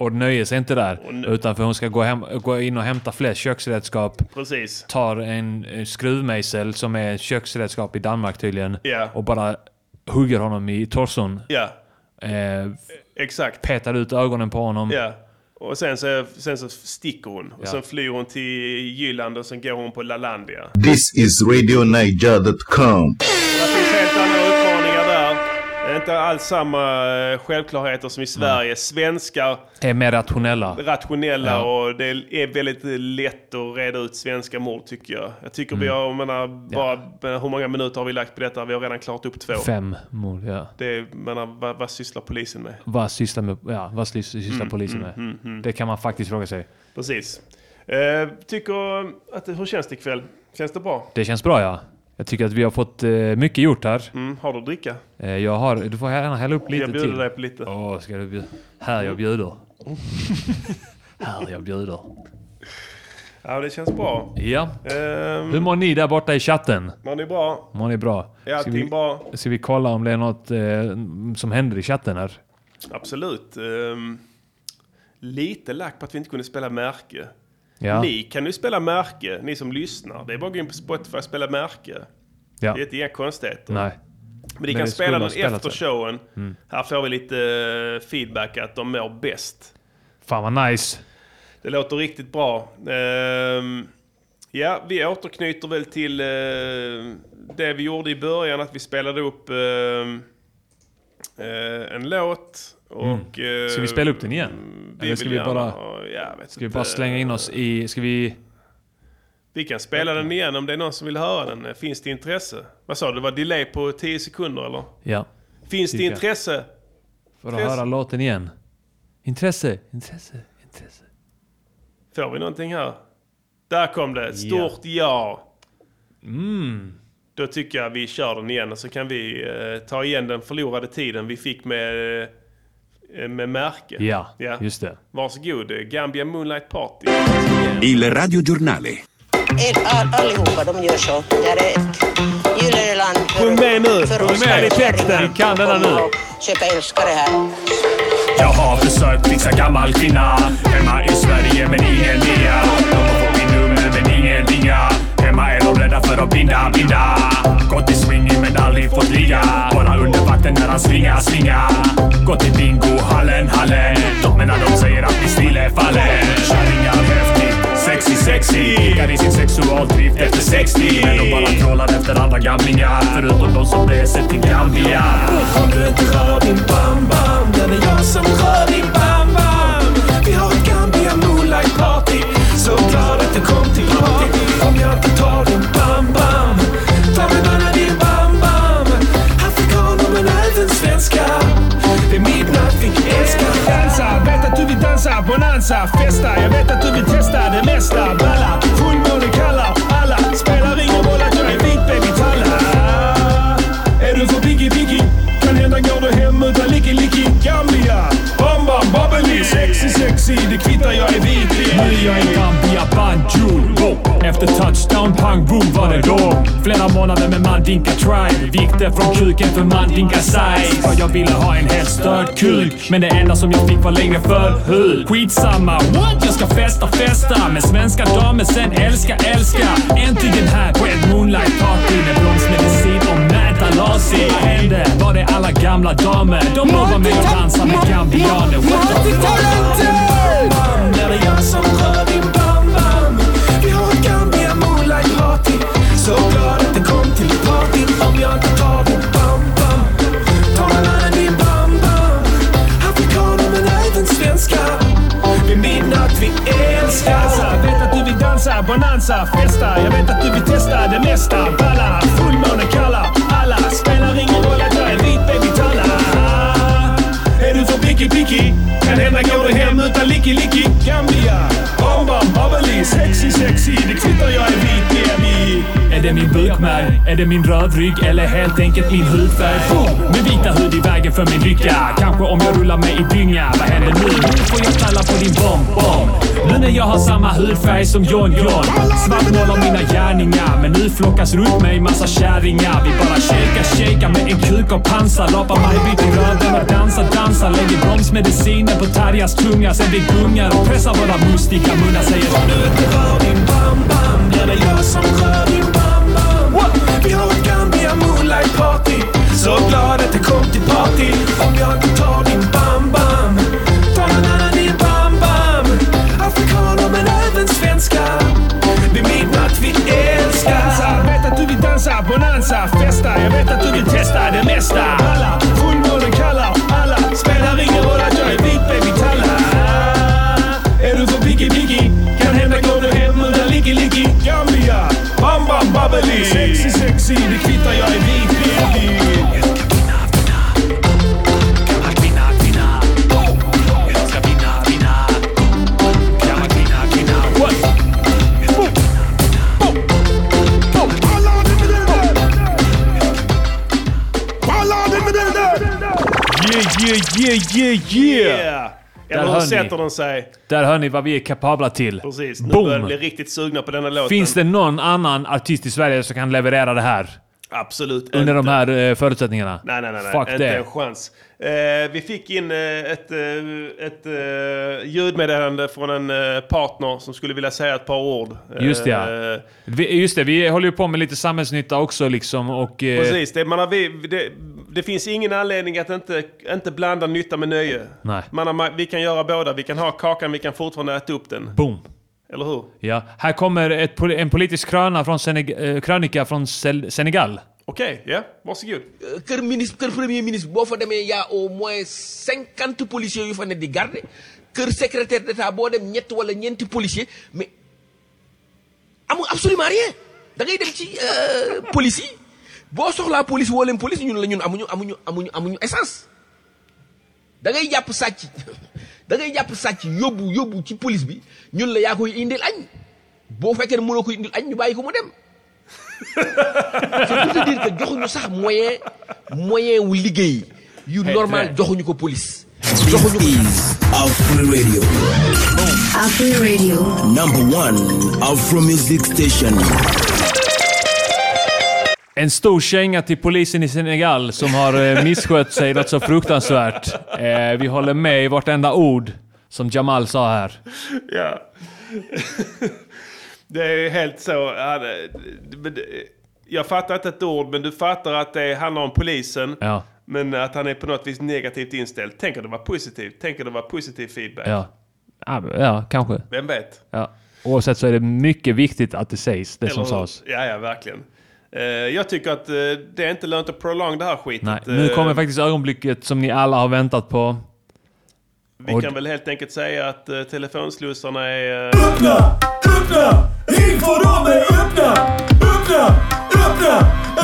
Och nöjer sig inte där. Utan för hon ska gå, hem, gå in och hämta fler köksredskap. Precis. Tar en eh, skruvmejsel som är köksredskap i Danmark tydligen. Ja. Och bara hugger honom i torson. Ja, Eh, exakt. petar ut ögonen på honom. Ja. Och sen så, sen så sticker hon. Och Ja. sen flyr hon till Jylland och sen går hon på Lalandia. This is RadioNiger.com. Det finns helt andra utmaningar där. Det är inte alls samma eh, självklarheter som i Sverige. Svenskar Är mer rationella. rationella Ja. och det är väldigt lätt att reda ut svenska mord tycker jag. Jag tycker vi Mm. har, jag menar, bara, men hur många minuter har vi lagt på detta? Vi har redan klarat upp två. Fem mord, ja. Det menar, vad, vad sysslar polisen med? Vad sysslar, med, ja, vad sys- sysslar Mm, polisen mm, med? mm, mm. Det kan man faktiskt fråga sig. Precis. Eh, tycker att, hur känns det ikväll? Känns det bra? Det känns bra ja. Jag tycker att vi har fått eh, mycket gjort här. Mm, har du att dricka? Eh, jag har, du får gärna hälla upp lite Jag bjuder till. dig på lite. Åh, ska du bjuda? Här jag bjuder. här jag bjuder. Ja, det känns bra. Ja. Ehm, Hur mår ni där borta i chatten? mår ni bra? Mår ni bra? Är allting vi, bra? Ska vi kolla om det är något eh, som händer i chatten här? Absolut. Ehm, lite lack på att vi inte kunde spela märke. Ja. Ni kan ju spela märke, ni som lyssnar. Det är bara att gå in på Spotify och spela märke. Ja. Det är inga konstigheter. Nej. Men ni kan spela den efter showen. Mm. Här får vi lite eh, feedback att de mår bäst. Fan vad nice. Det låter riktigt bra. Ehm, ja, vi återknyter väl till eh, det vi gjorde i början, att vi spelade upp eh, en låt. Och, Mm. Ska vi spela upp den igen? Eller ska vi bara, ska vi bara slänga in oss i... Ska vi... Vi kan spela den igen om det är någon som vill höra den. Finns det intresse? Vad sa du? Det var delay på 10 sekunder eller? Ja. Finns det intresse? För att Intresse? höra låten igen. Intresse, intresse, intresse. Får vi någonting här? Där kom det. Stort ja. Mm. Då tycker jag vi kör den igen och så kan vi eh, ta igen den förlorade tiden vi fick med, eh, med märke. Ja, just det. Varsågod. eh, Gambia Moonlight Party. Il radiogiornale. All, all, allihopa de gör så. Det är ett gyllene land för, Sjung med nu. för Sjung oss med i texten. kärringar Vi kan denna nu. Köpa älskare här. Jag har försökt fixa gammal kvinna Hemma i Sverige men ingen nia De har fått min nummer men ingen ringa och rädda för att binda, binda Gått i swinging men aldrig fått ligga Bara under vatten när han svingar, svingar Gått i bingo, hallen, hallen De menar de säger att min stil är fallen Kärringar häftigt, sexy, sexy. Kickar i sin sexualdrift efter 60. Men de bara trollar efter andra gamlingar. Förutom de som reser till Gambia. Om du inte rör din bam-bam, den det är jag som rör bonanza, festa. Jag vet att du vill testa det mesta. Balla, Efter touchdown, pang boom var det då. Flera månader med Mandinka Tribe. Vikte från kuken för Mandinka size. För jag ville ha en helt störd kuk. Men det enda som jag fick var längre förhud. Skitsamma, what? Jag ska festa, festa. Med svenska damer, sen älska, älska. Äntligen här på ett moonlight party. Med bromsmedicin och Märta Lasi. Vad hände? Var det alla gamla damer? De lovar mig att dansa med gambianer. What the fuck? Ja det är jag som rör så glad att du kom till party. Om jag inte tar din bam-bam, ta mig din bam-bam. Afrikaner men även svenskar, vid midnatt vi älskar. Jag vet att du vill dansa, bonanza, festa. Jag vet att du vill testa det mesta. Balla, fullmåne kallar alla. Spelar ingen roll att jag är vit baby talla. Är du för picky picky? Kan hända går du hem utan licky licky. Gambia, bam bubbly. Sexy sexy, det kvittar jag är vit BMI. Är det min bukmärg? Är det min rödrygg? Eller helt enkelt min hudfärg? Boom! Med vita hud i vägen för min lycka. Kanske om jag rullar mig i dynga. Vad händer nu? Nu får jag knalla på din bomb-bomb. Nu när jag har samma hudfärg som John John. Svartmålar mina gärningar. Men nu flockas runt mig massa kärringar. Vi bara shakar, shakar med en kuk och pansar. Lapar Maj-Britt i röven och dansar, dansar. Lägger bromsmediciner på Tarjas tunga. Sen vi gungar och pressar våra mustiga munnar. Säger om Du inte rör din bam-bam, blir det jag som rör din bam-bam. Vi har ett Gambia Moonlight Party, så glad att du kom till party. Om jag inte tar din bam-bam, tar någon annan din bam-bam. Afrikaner men även svenskar, vid midnatt vi älskar. Jag vet att du vill dansa, bonanza, festa. Jag vet att du vill testa det mesta. Alla, fullmånen kallar Jag är vit. Yeah, yeah, yeah, yeah! Yeah! Hör ni. sätter den sig? Där hör ni vad vi är kapabla till. Precis, nu börjar Boom! bli riktigt sugna på denna låten. Finns det någon annan artist i Sverige som kan leverera det här? Absolut Under de inte. här eh, förutsättningarna? Nej, nej, nej. nej. Fuck inte det. en chans. Eh, vi fick in eh, ett, ett ljudmeddelande från en partner som skulle vilja säga ett par ord. Just det, ja. Eh, Vi, just det, vi håller ju på med lite samhällsnytta också liksom och... eh, Precis, det, man har, vi, det, det finns ingen anledning att inte, inte blanda nytta med nöje. Nej. Man har, vi kan göra båda. Vi kan ha kakan, vi kan fortfarande äta upp den. Boom! Eller hur? Ja, här kommer ett, en politisk kröna från Seneg- eh, krönika från Sel- Senegal. Okej, ja. Varsågod. kër ministre kër premier ministre boo fa demee y' a au moins cinquante policiers yu fa ne di garder kër secrétaire d'état boo dem ñett wala ñeenti policier mais amul absolument rien da ngay dem ci euh, police yi boo soxlaa police woo leen police ñun la ñun amuñu amuñu amuñu amuñu essence da ngay jàpp sàcc da ngay jàpp sàcc yóbbu yóbbu ci police bi ñun la yaa koy indil añ boo fekkee ne mënoo koy indil añ ñu bàyyi ko mu dem c'est pour dire que joxuñu sax moyen moyen wu liggéey yu normal joxuñu ko police joxuñu ko Afro Radio. Afro Radio. Number one Afro Music Station. En stor känga till polisen i Senegal som har eh, misskött sig något så fruktansvärt. Eh, vi håller med i vartenda ord som Jamal sa här. Ja. det är helt så. Jag fattar inte ett ord, men du fattar att det handlar om polisen. Ja. Men att han är på något vis negativt inställd. Tänk att det var positivt. Tänk att det var positiv feedback. Ja, ja, kanske. Vem vet? Ja. Oavsett så är det mycket viktigt att det sägs, det som Eller- sades. Ja, ja, verkligen. Eh, jag tycker att eh, det är inte lönt att prolong det här skitet. Nej, nu Eh, kommer faktiskt ögonblicket som ni alla har väntat på. Vi Och- kan väl helt enkelt säga att uh, telefonslussarna är... Öppna! Öppna! Ring för dem är öppna! Öppna! Öppna!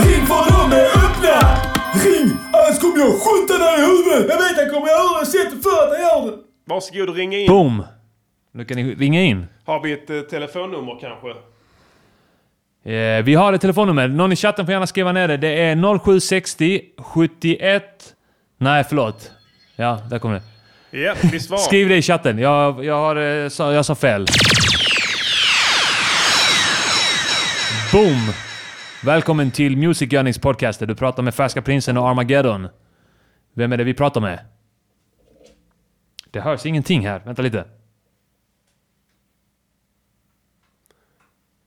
Ring för dem är öppna! Ring! Annars kommer jag skjuta dig i huvudet! Jag vet, jag kommer göra det. Sett det för att jag gör det. Varsågod och ring in. Boom! Nu kan ni ringa in. Har vi ett telefonnummer kanske? Eh, vi har ett telefonnummer. Någon i chatten får gärna skriva ner det. Det är 0760 71... Nej, förlåt. Ja, där kommer det. Ja, vi svarar. Skriv det i chatten. Jag, jag, har, eh, jag sa fel. Boom! Välkommen till Music Gunnings podcaster. Du pratar med Färska Prinsen och Armageddon. Vem är det vi pratar med? Det hörs ingenting här. Vänta lite.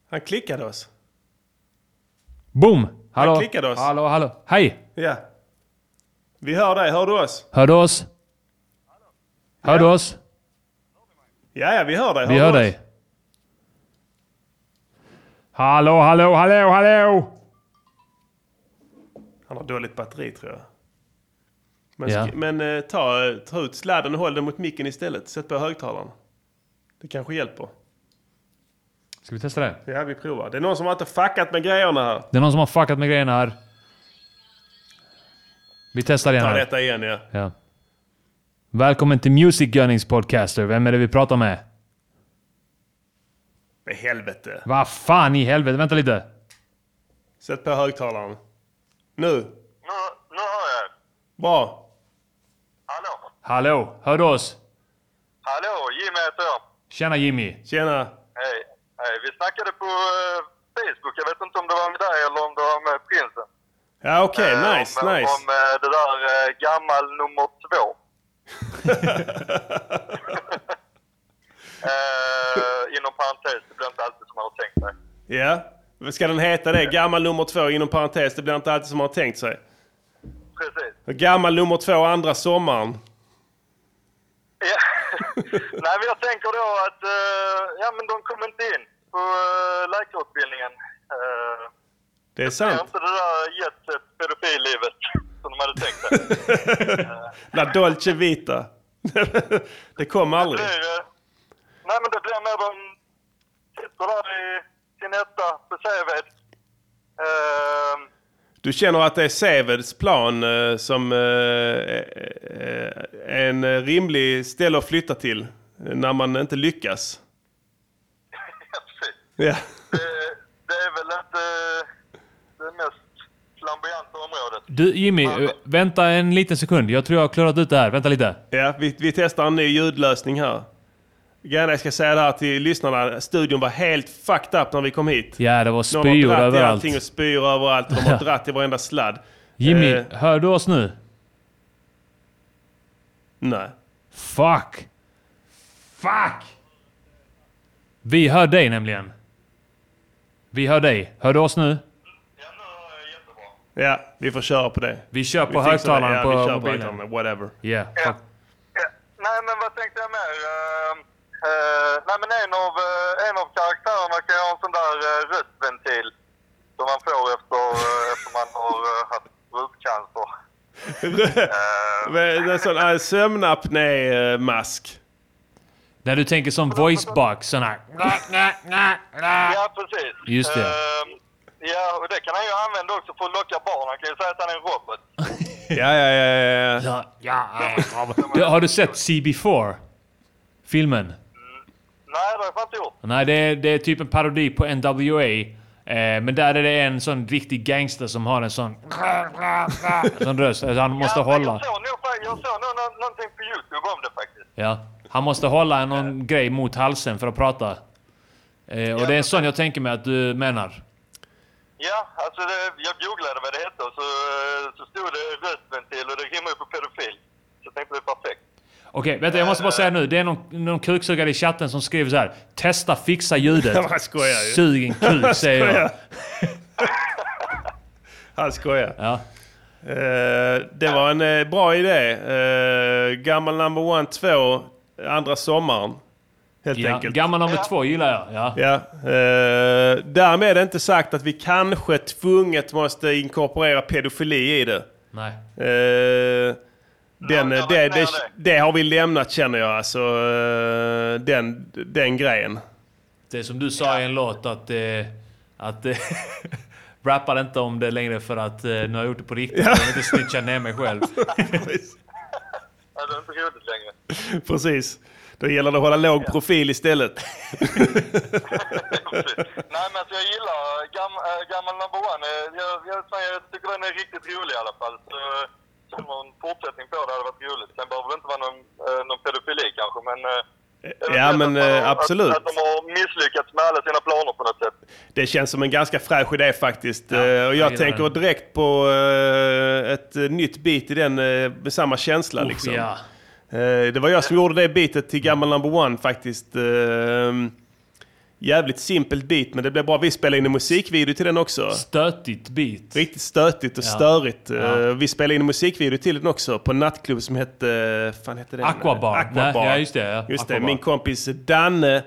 Han klickade oss. Boom! Hallå? Han klickade oss. Hallå, hallå. Hej! Ja. Vi hör dig. Hör du oss? Hör du oss? Hör du oss? Ja, ja, vi hör dig. Vi du hör oss? dig. Hallå, hallå, hallå, hallå! Han har dåligt batteri tror jag. Men, Ja. men eh, ta, ta ut sladden och håll den mot micken istället. Sätt på högtalaren. Det kanske hjälper. Ska vi testa det? Ja, vi provar. Det är någon som har inte fuckat med grejerna här. Det är någon som har fuckat med grejerna här. Vi testar igen Ta här. detta igen ja. Ja. Välkommen till Music Gunnings podcaster. Vem är det vi pratar med? För helvete. Vad fan i helvete? Vänta lite. Sätt på högtalaren. Nu. Nu, nu hör jag. Bra. Hallå, hör du oss? Hallå, Jimmy heter jag. Tjena Jimmy. Tjena. Hej. Vi snackade på eh, Facebook. Jag vet inte om det var med dig eller om det var med prinsen. Ja, okej. Eh, nice, om, nice. Om eh, det där gammal nummer två. inom parentes, det blir inte alltid som man har tänkt sig. Ja. Vad Ska den heta det? Gammal nummer två inom parentes. Det blir inte alltid som man har tänkt sig. Precis. Gammal nummer två andra sommaren. Ja. Nej, men jag tänker då att ja, men de kom inte in på uh, läkarutbildningen. Uh, Det är sant. inte det där jet pedofillivet som de hade tänkt sig. La Dolce Vita. det kom aldrig. Det blir, eh, nej, men det blir mer de sitter där i sin etta på Säved. Uh, Du känner att det är Seveds plan eh, som eh, eh, är en eh, rimlig ställe att flytta till eh, när man inte lyckas? Ja. det är väl inte det mest flamboyanta området. Du Jimmy, eh, vänta en liten sekund. Jag tror jag har klarat ut det här. Vänta lite. Ja, vi, vi testar en ny ljudlösning här. Gärna jag ska säga det här till lyssnarna. Studion var helt fucked up när vi kom hit. Ja, det var spyor har dratt i överallt. och spyor överallt. De har dratt i varenda sladd. Jimmy, Eh, hör du oss nu? nej. Fuck! Fuck! Vi hör dig nämligen. Vi hör dig. Hör du oss nu? Ja, vi får köra på det. Vi kör på det. högtalaren ja, på vi kör på mobilen. högtalaren. Whatever. Yeah. fuck. Nej, men vad tänkte jag mer? Uh, uh, nej, men en av, uh, en av karaktärerna kan ju ha en sån där uh, röstventil som man får efter, uh, efter man har uh, haft bröstcancer. Men En sån sömnapné-mask. När du tänker som voicebox, sån här. Ja, precis. Just det. Ehm, ja, och det kan han ju använda också för att locka barn. Han kan ju säga att han är en robot. Ja, ja, ja, ja. ja. Du, har du sett CB4? Filmen? Nej, det har jag inte gjort. Nej, det är, det är typ en parodi på NWA. Eh, men där är det en sån riktig gangster som har en sån... sån röst. Alltså han måste hålla... Jag såg nog, någonting på YouTube om det faktiskt. Ja. Han måste hålla någon grej mot halsen för att prata. Eh, och det är en sån jag tänker mig att du menar. Ja, alltså det, jag googlade vad det hette och så, eh, så stod det röstventil och det rimmar ju på pedofil. Så jag tänkte det är perfekt. Okej, vänta jag måste bara säga nu. Det är någon, någon kuksugare i chatten som skriver så här. Testa fixa ljudet. Han skojar ju. Sug en kuk, säger jag. Han skojar. Ja. Eh, det var en eh, bra idé. Uh, gammal number one 2, andra sommaren. helt Ja, enkelt. gammal nummer två gillar jag. Ja. Ja, eh, därmed är det inte sagt att vi kanske tvunget måste inkorporera pedofili i det. Nej. Eh, den, det, det, det har vi lämnat känner jag, alltså eh, den, den grejen. Det är som du sa i en låt att... Eh, att eh, rappar inte om det längre för att eh, nu har jag gjort det på riktigt. Jag vill inte snitcha ner mig själv. Ja, det är inte roligt längre. Precis. Då gäller det att hålla låg profil istället. Nej, men alltså, jag gillar gam, äh, gammal number one. Eh, Jag, jag, jag tycker den är riktigt rolig i alla fall. Så, eh, så någon fortsättning på det hade varit roligt. Sen behöver det inte vara någon, eh, någon pedofili kanske, men... jag Ja, men, eh, har- absolut. Att, att de har misslyckats med alla sina planer på något sätt. Det känns som en ganska fräsch idé faktiskt. Eh, och jag gillar tänker den. direkt på eh, ett eh, nytt beat i den med samma känsla. Uff, liksom. ja. Det var jag som gjorde det beatet till gammal number one faktiskt. Eh, jävligt simpelt beat men det blev bra. Vi spelade in en musikvideo till den också. Stötigt beat. Riktigt stötigt och Ja. störigt. Eh, Ja. Vi spelade in en musikvideo till den också på en nattklubb som hette... fan hette den? Aquabar. Aquabar. Ja, just det, ja. Just det. Aquabar. Min kompis Danne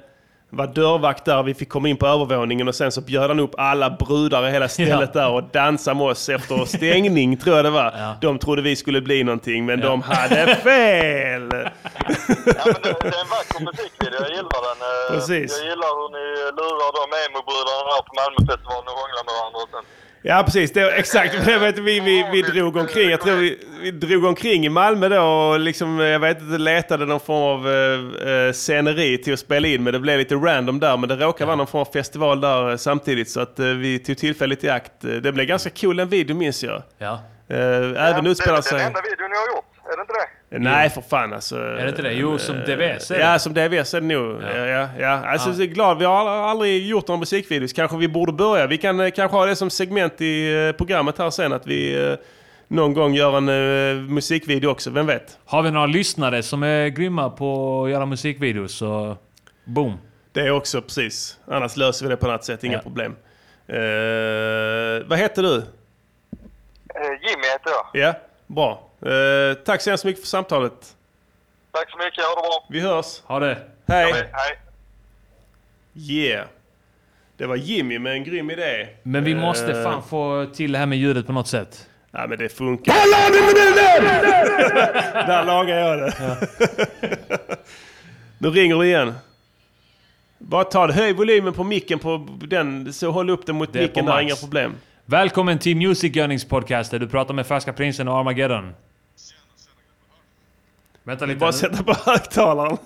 var dörrvakt där. Vi fick komma in på övervåningen och sen så bjöd han upp alla brudar i hela stället där och dansade med oss efter stängning tror jag det var. De trodde vi skulle bli någonting men de hade fel! Det är en vacker musikvideo, jag gillar den. Eh, Precis. Jag gillar hur ni lurar de emo-brudarna på Malmöfestivalen och hånglar med varandra. Och sen. Ja precis, det, exakt. Jag vet, vi, vi, vi drog omkring, jag tror vi, vi drog omkring i Malmö då och liksom, jag vet inte, letade någon form av eh, eh, sceneri till att spela in. Men det blev lite random där. Men det råkade vara någon form av festival där eh, samtidigt. Så att eh, vi tog tillfället i akt. Eh, Det blev ganska cool den videon minns jag. Ja. Eh, även det utspelar är sig... den enda videon ni har gjort, är det inte det? Nej för fan alltså. Är det inte det? Jo, som Eh, DVS är det. Ja, som DVS är det nog. Ja. Ja, ja, Alltså, Ja. Jag är glad. Vi har aldrig gjort någon musikvideos. Kanske vi borde börja. Vi kan eh, kanske ha det som segment i eh, programmet här sen. Att vi någon gång gör en musikvideo också. Vem vet? Har vi några lyssnare som är grymma på att göra musikvideos så... Boom. Det är också precis. Annars löser vi det på något sätt. Inga Ja. problem. Eh, vad heter du? Jimmy heter jag. Ja, bra. Eh, tack så hemskt mycket för samtalet. Tack så mycket, ha det bra. Vi hörs. Ha det. Hej. Hej. Yeah. Det var Jimmy med en grym idé. Men vi måste Eh, fan få till det här med ljudet på något sätt. Ja men det funkar. Där lagar jag det. nu ringer det igen. Bara ta det. Höj volymen på micken på den. Så håll upp den mot Det micken. Där inga problem. Välkommen till Music Gunnings podcast där du pratar med Färska Prinsen och Armageddon. Vänta lite. Bara sätta på högtalaren.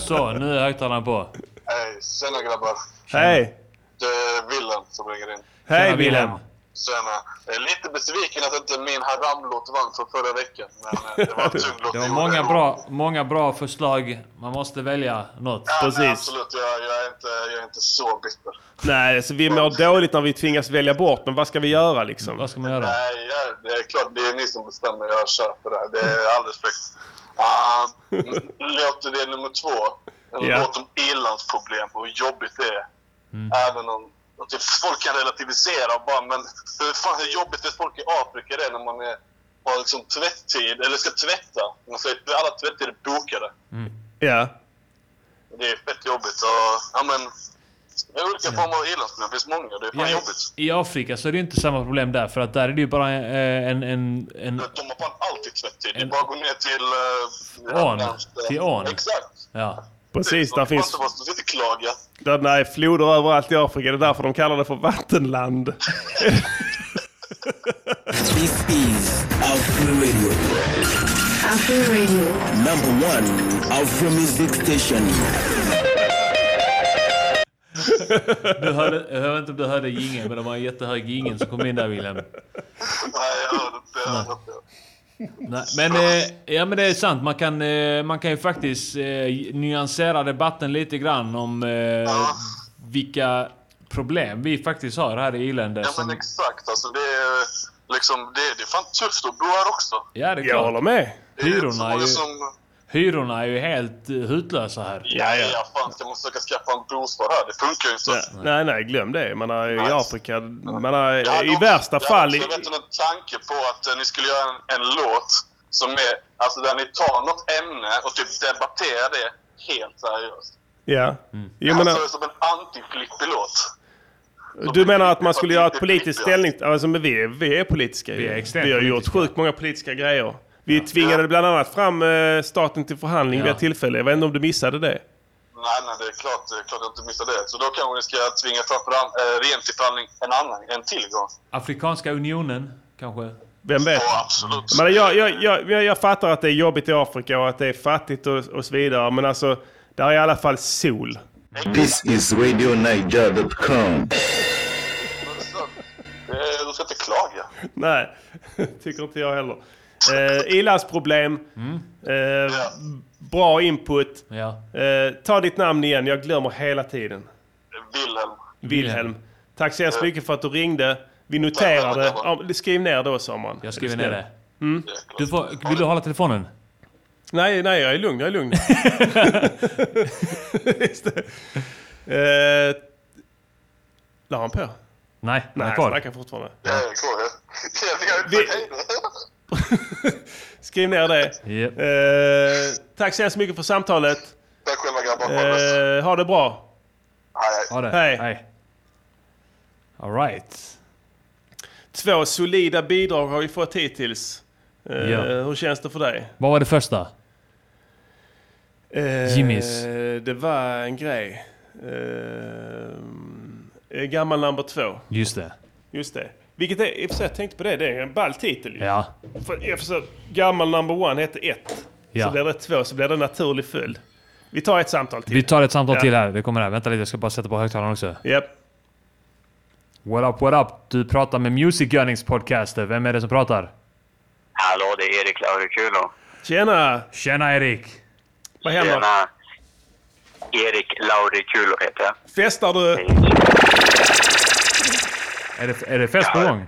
Så, nu är högtalaren på. Hej, tjena grabbar. Hej. Det är Willem som ringer in. Hej Wilhelm. Tjena. Jag är lite besviken att inte min haramlåt vann från förra veckan. Men eh, det var en tung låt. Det var många bra, många bra förslag. Man måste välja något. Ja, nej, absolut. Jag, jag, är inte, jag är inte så bitter. Nej, så vi mår dåligt när vi tvingas välja bort. Men vad ska vi göra liksom? Vad ska man göra? Nej, ja, det är klart det är ni som bestämmer. Jag köper det. Det är alldeles fräckt. Uh, låt det nummer två. En Ja. låt om ilandsproblem och hur jobbigt det är. Även om typ, folk kan relativisera och bara, men hur, fan, hur jobbigt vet folk i Afrika det är när man är, har liksom tvätttid, eller ska tvätta. Man säger att alla tvättider är bokade. Ja. Det är fett jobbigt. Och, ja, men, det olika former av ilandsproblem. Det finns många. Det är fan Ja, jobbigt. I Afrika så är det inte samma problem där, för att där är det ju bara eh, en... en, en De har fan alltid tvätttid. Det är bara att gå ner till... Uh, Ån. Till ån. Exakt. ja. Precis, där finns... inte måste inte klaga. Där, nej, floder överallt i Afrika. Det är därför de kallar det för vattenland. This is Afro Radio. Afro Radio. Number one Afro Music Station. Du hörde, jag vet inte om du hörde jingeln, men det var en jättehög jingel som kom in där Wilhelm. Nej, jag hörde inte. Jag hörde inte. Nej, men, eh, ja, men det är sant. Man kan, eh, man kan ju faktiskt eh, nyansera debatten lite grann om eh, vilka problem vi faktiskt har här i i-länder. Ja, som- men exakt. Alltså, det är liksom... Det, det är fan tufft att bo här också. Ja, det är Jag klart. håller med. Det Hyrorna är ju, som... hyrorna är ju helt eh, hutlösa här. Ja, ja. fan ska man försöka skaffa en bostad här? Det funkar ju inte. Ja, nej, nej, glöm det. Man har, I. Afrika, man har, Jag hade i också- värsta jag hade fall... också, Jag vet inte en tanke på att eh, ni skulle göra en, en låt som är, alltså där ni tar något ämne och typ debatterar det helt seriöst. Ja. Mm. Jag menar, Alltså som en anti-flippy-låt. du menar att man skulle göra ett politiskt ställning... Alltså, men vi, är, vi är politiska. Vi är vi har gjort sjukt många politiska grejer. Vi tvingade bland annat fram eh, staten till förhandling Ja. vid ett tillfälle. Jag vet inte om du missade det? Nej, nej, det är klart, det är klart jag inte missar det. Så då kanske ni ska tvinga fram förhand- eh, regeringen till förhandling en annan, en till gång. Afrikanska unionen, kanske? Vem vet? Ja, absolut. Men jag, jag, jag, jag, jag fattar att det är jobbigt i Afrika och att det är fattigt och, och så vidare. Men alltså, där är i alla fall sol. This is RadioNiger.com. Eh, Du ska inte klaga. Nej, tycker inte jag heller. Eh, ilandsproblem. Eh, bra input. Ja. Eh, ta ditt namn igen, jag glömmer hela tiden. Wilhelm. Wilhelm. Tack så hemskt mycket för att du ringde. Vi noterade. Ja, skriv ner då Sommaren. Jag skriver ner det. Mm. Du får, vill du hålla telefonen? Nej, nej, jag är lugn. Jag är lugn. Just det. Eh, la han på? Nej, den är Nej, kvar. snackar fortfarande. Jag är kvar. Jag fick inte då. Skriv ner det. Japp. Eh, tack så hemskt mycket för samtalet. Tack själva grabbar. Ha det bäst. Eh, ha det bra. Hej, Ha det. Hej. Hej. All right. Två solida bidrag har vi fått hittills. Eh, Ja. Hur känns det för dig? Vad var det första? Eh, Jimmys. Det var en grej. Eh, gammal number två. Just det. Just det. Vilket är, i och för sig, jag tänkte på det, det är en ball titel ju. Ja. För, i och för sig, gammal number one hette ett. Ja. Så blir det två, så blir det en naturlig följd. Vi tar ett samtal till. Vi tar ett samtal Ja. till här. Det kommer här. Vänta lite, jag ska bara sätta på högtalaren också. Japp. What up, what up? Du pratar med Music Gunnings podcaster. Vem är det som pratar? Hallå, det är Erik Laurikulo. Tjena! Tjena Erik! Vad händer? Tjena. Erik Laurikulo heter jag. Festar du? Är det, är det fest på gång?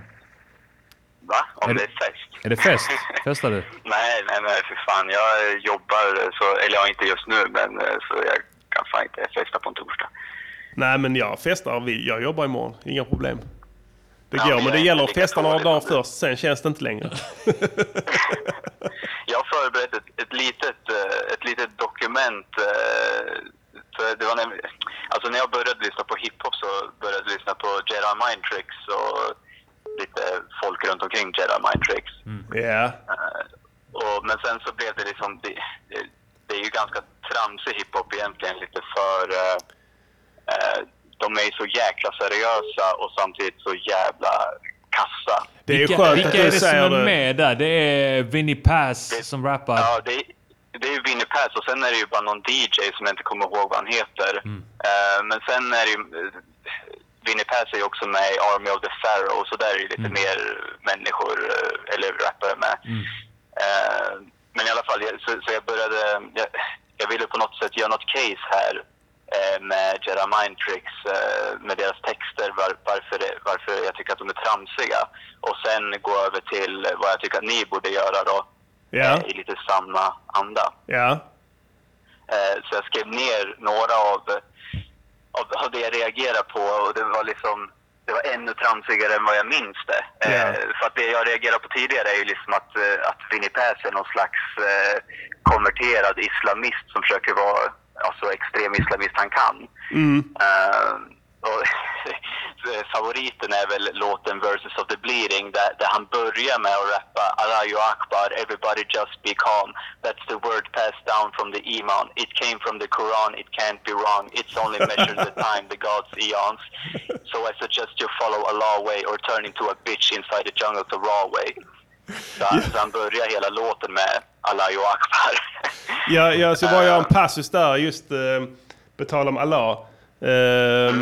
Va? Om Är det det- är fest? Är det fest? Festar du? Nej, nej, nej, för fan. Jag jobbar, så, eller ja, inte just nu, men eh, så jag kan fan inte festa på en torsdag. Nej, men jag festar. Vi- Jag jobbar imorgon. Inga problem. Det Ja, går, men men jag det är gäller att festa några dagar först. Sen känns det inte längre. Jag har förberett ett, ett, litet, eh, ett litet dokument. För det var nämligen, alltså när jag började lyssna på hiphop så började jag lyssna på Jedi Mind Tricks och lite folk runt omkring Jedi Mind Tricks. Ja. Eh, och, men sen så blev det liksom, det, det, det är ju ganska tramsig hiphop egentligen, lite för... eh, eh, de är ju så jäkla seriösa och samtidigt så jävla kassa. Det är ju vilka, skönt vilka att är du det som är det. med där? Det är Vinnie Pass som rappar. Ja, det, är- det är ju Winnie Pass och sen är det ju bara någon DJ som jag inte kommer ihåg vad han heter. Eh, men sen är det ju... eh, Winnie Pass är ju också med i Army of the Pharaoh, så där är det lite mer människor, eh, eller rappare med. Eh, men i alla fall, så, så jag började... Jag, jag ville på något sätt göra något case här eh, med Jedi Mind Tricks, eh, med deras texter, var, varför, det- varför jag tycker att de är tramsiga. Och sen gå över till vad jag tycker att ni borde göra då, Eh, i lite samma anda. Eh, Så jag skrev ner några av, av, av det jag reagerar på och det var liksom det var ännu tramsigare än vad jag minns det. Ja. För att det jag reagerar på tidigare är ju liksom att, eh, att Winnie Pass är någon slags eh, konverterad islamist som försöker vara ja, så extrem islamist han kan. Mm. Eh, och favoriten är väl låten Verses of the Bleeding där, där han börjar med att rappa Allahu Akbar, everybody just be calm. That's the word passed down from the Iman. It came from the Quran, it can't be wrong. It's only measured the time, the God's eons. So I suggest you follow Allah way or turn into a bitch inside the jungle the raw way. Så, så han börjar hela låten med Allahu Akbar. Ja, jag ska bara göra en passus där, just eh, på tal om Allah. Eh,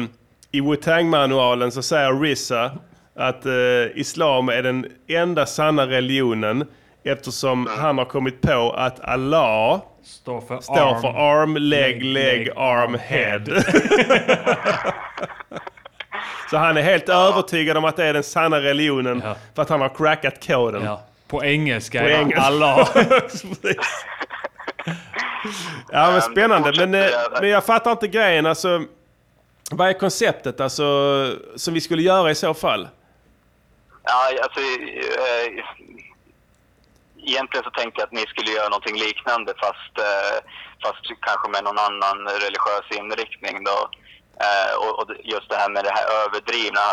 I Wu-Tang-manualen så säger RZA att eh, islam är den enda sanna religionen eftersom han har kommit på att Allah Står för står arm, för arm, leg, leg, leg, arm, head. så han är helt övertygad om att det är den sanna religionen för att han har crackat koden. Ja. På engelska. På ja. engelska. Allah. Ja men spännande. Men, eh, men jag fattar inte grejen. Alltså, vad är konceptet alltså, som vi skulle göra i så fall? Ja, alltså... Eh, egentligen så tänkte jag att ni skulle göra någonting liknande fast, eh, fast kanske med någon annan religiös inriktning då. Eh, och, och just det här med det här överdrivna.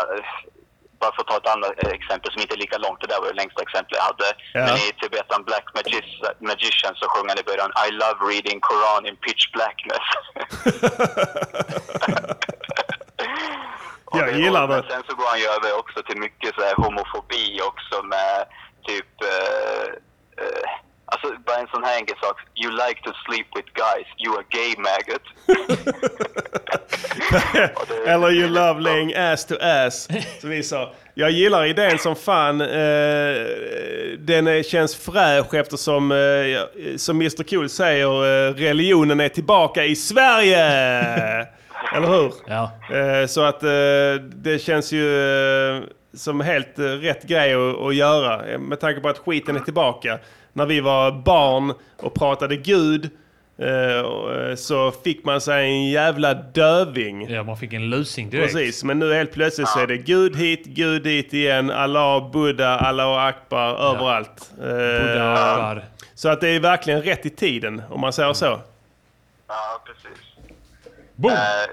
Bara för att ta ett annat exempel som inte är lika långt, det där var det längsta exemplet jag hade. Ja. Men i Tibetan Black Magis- Magician så sjunger han i början I love reading Quran in pitch blackness. Jag gillar det. sen så går han ju över också till mycket så här homofobi också med typ... Eh, eh, alltså bara en sån här enkel sak. You like to sleep with guys. You are gay maggot. Eller you love laying ass to ass, som vi sa. Jag gillar idén som fan. Eh, den känns fräsch eftersom, eh, som Mr Cool säger, eh, religionen är tillbaka i Sverige! Eller hur? Ja. Eh, så att eh, det känns ju eh, som helt eh, rätt grej att, att göra. Med tanke på att skiten är tillbaka. När vi var barn och pratade Gud så fick man sig en jävla döving. Ja, man fick en lusing direkt. Precis, men nu helt plötsligt så är det Gud hit, Gud dit igen, Allah, Buddha, Allah Akbar, överallt. Eh, Buddha Akbar. Så att det är verkligen rätt i tiden, om man säger så. Ja, precis. Boom! Eh,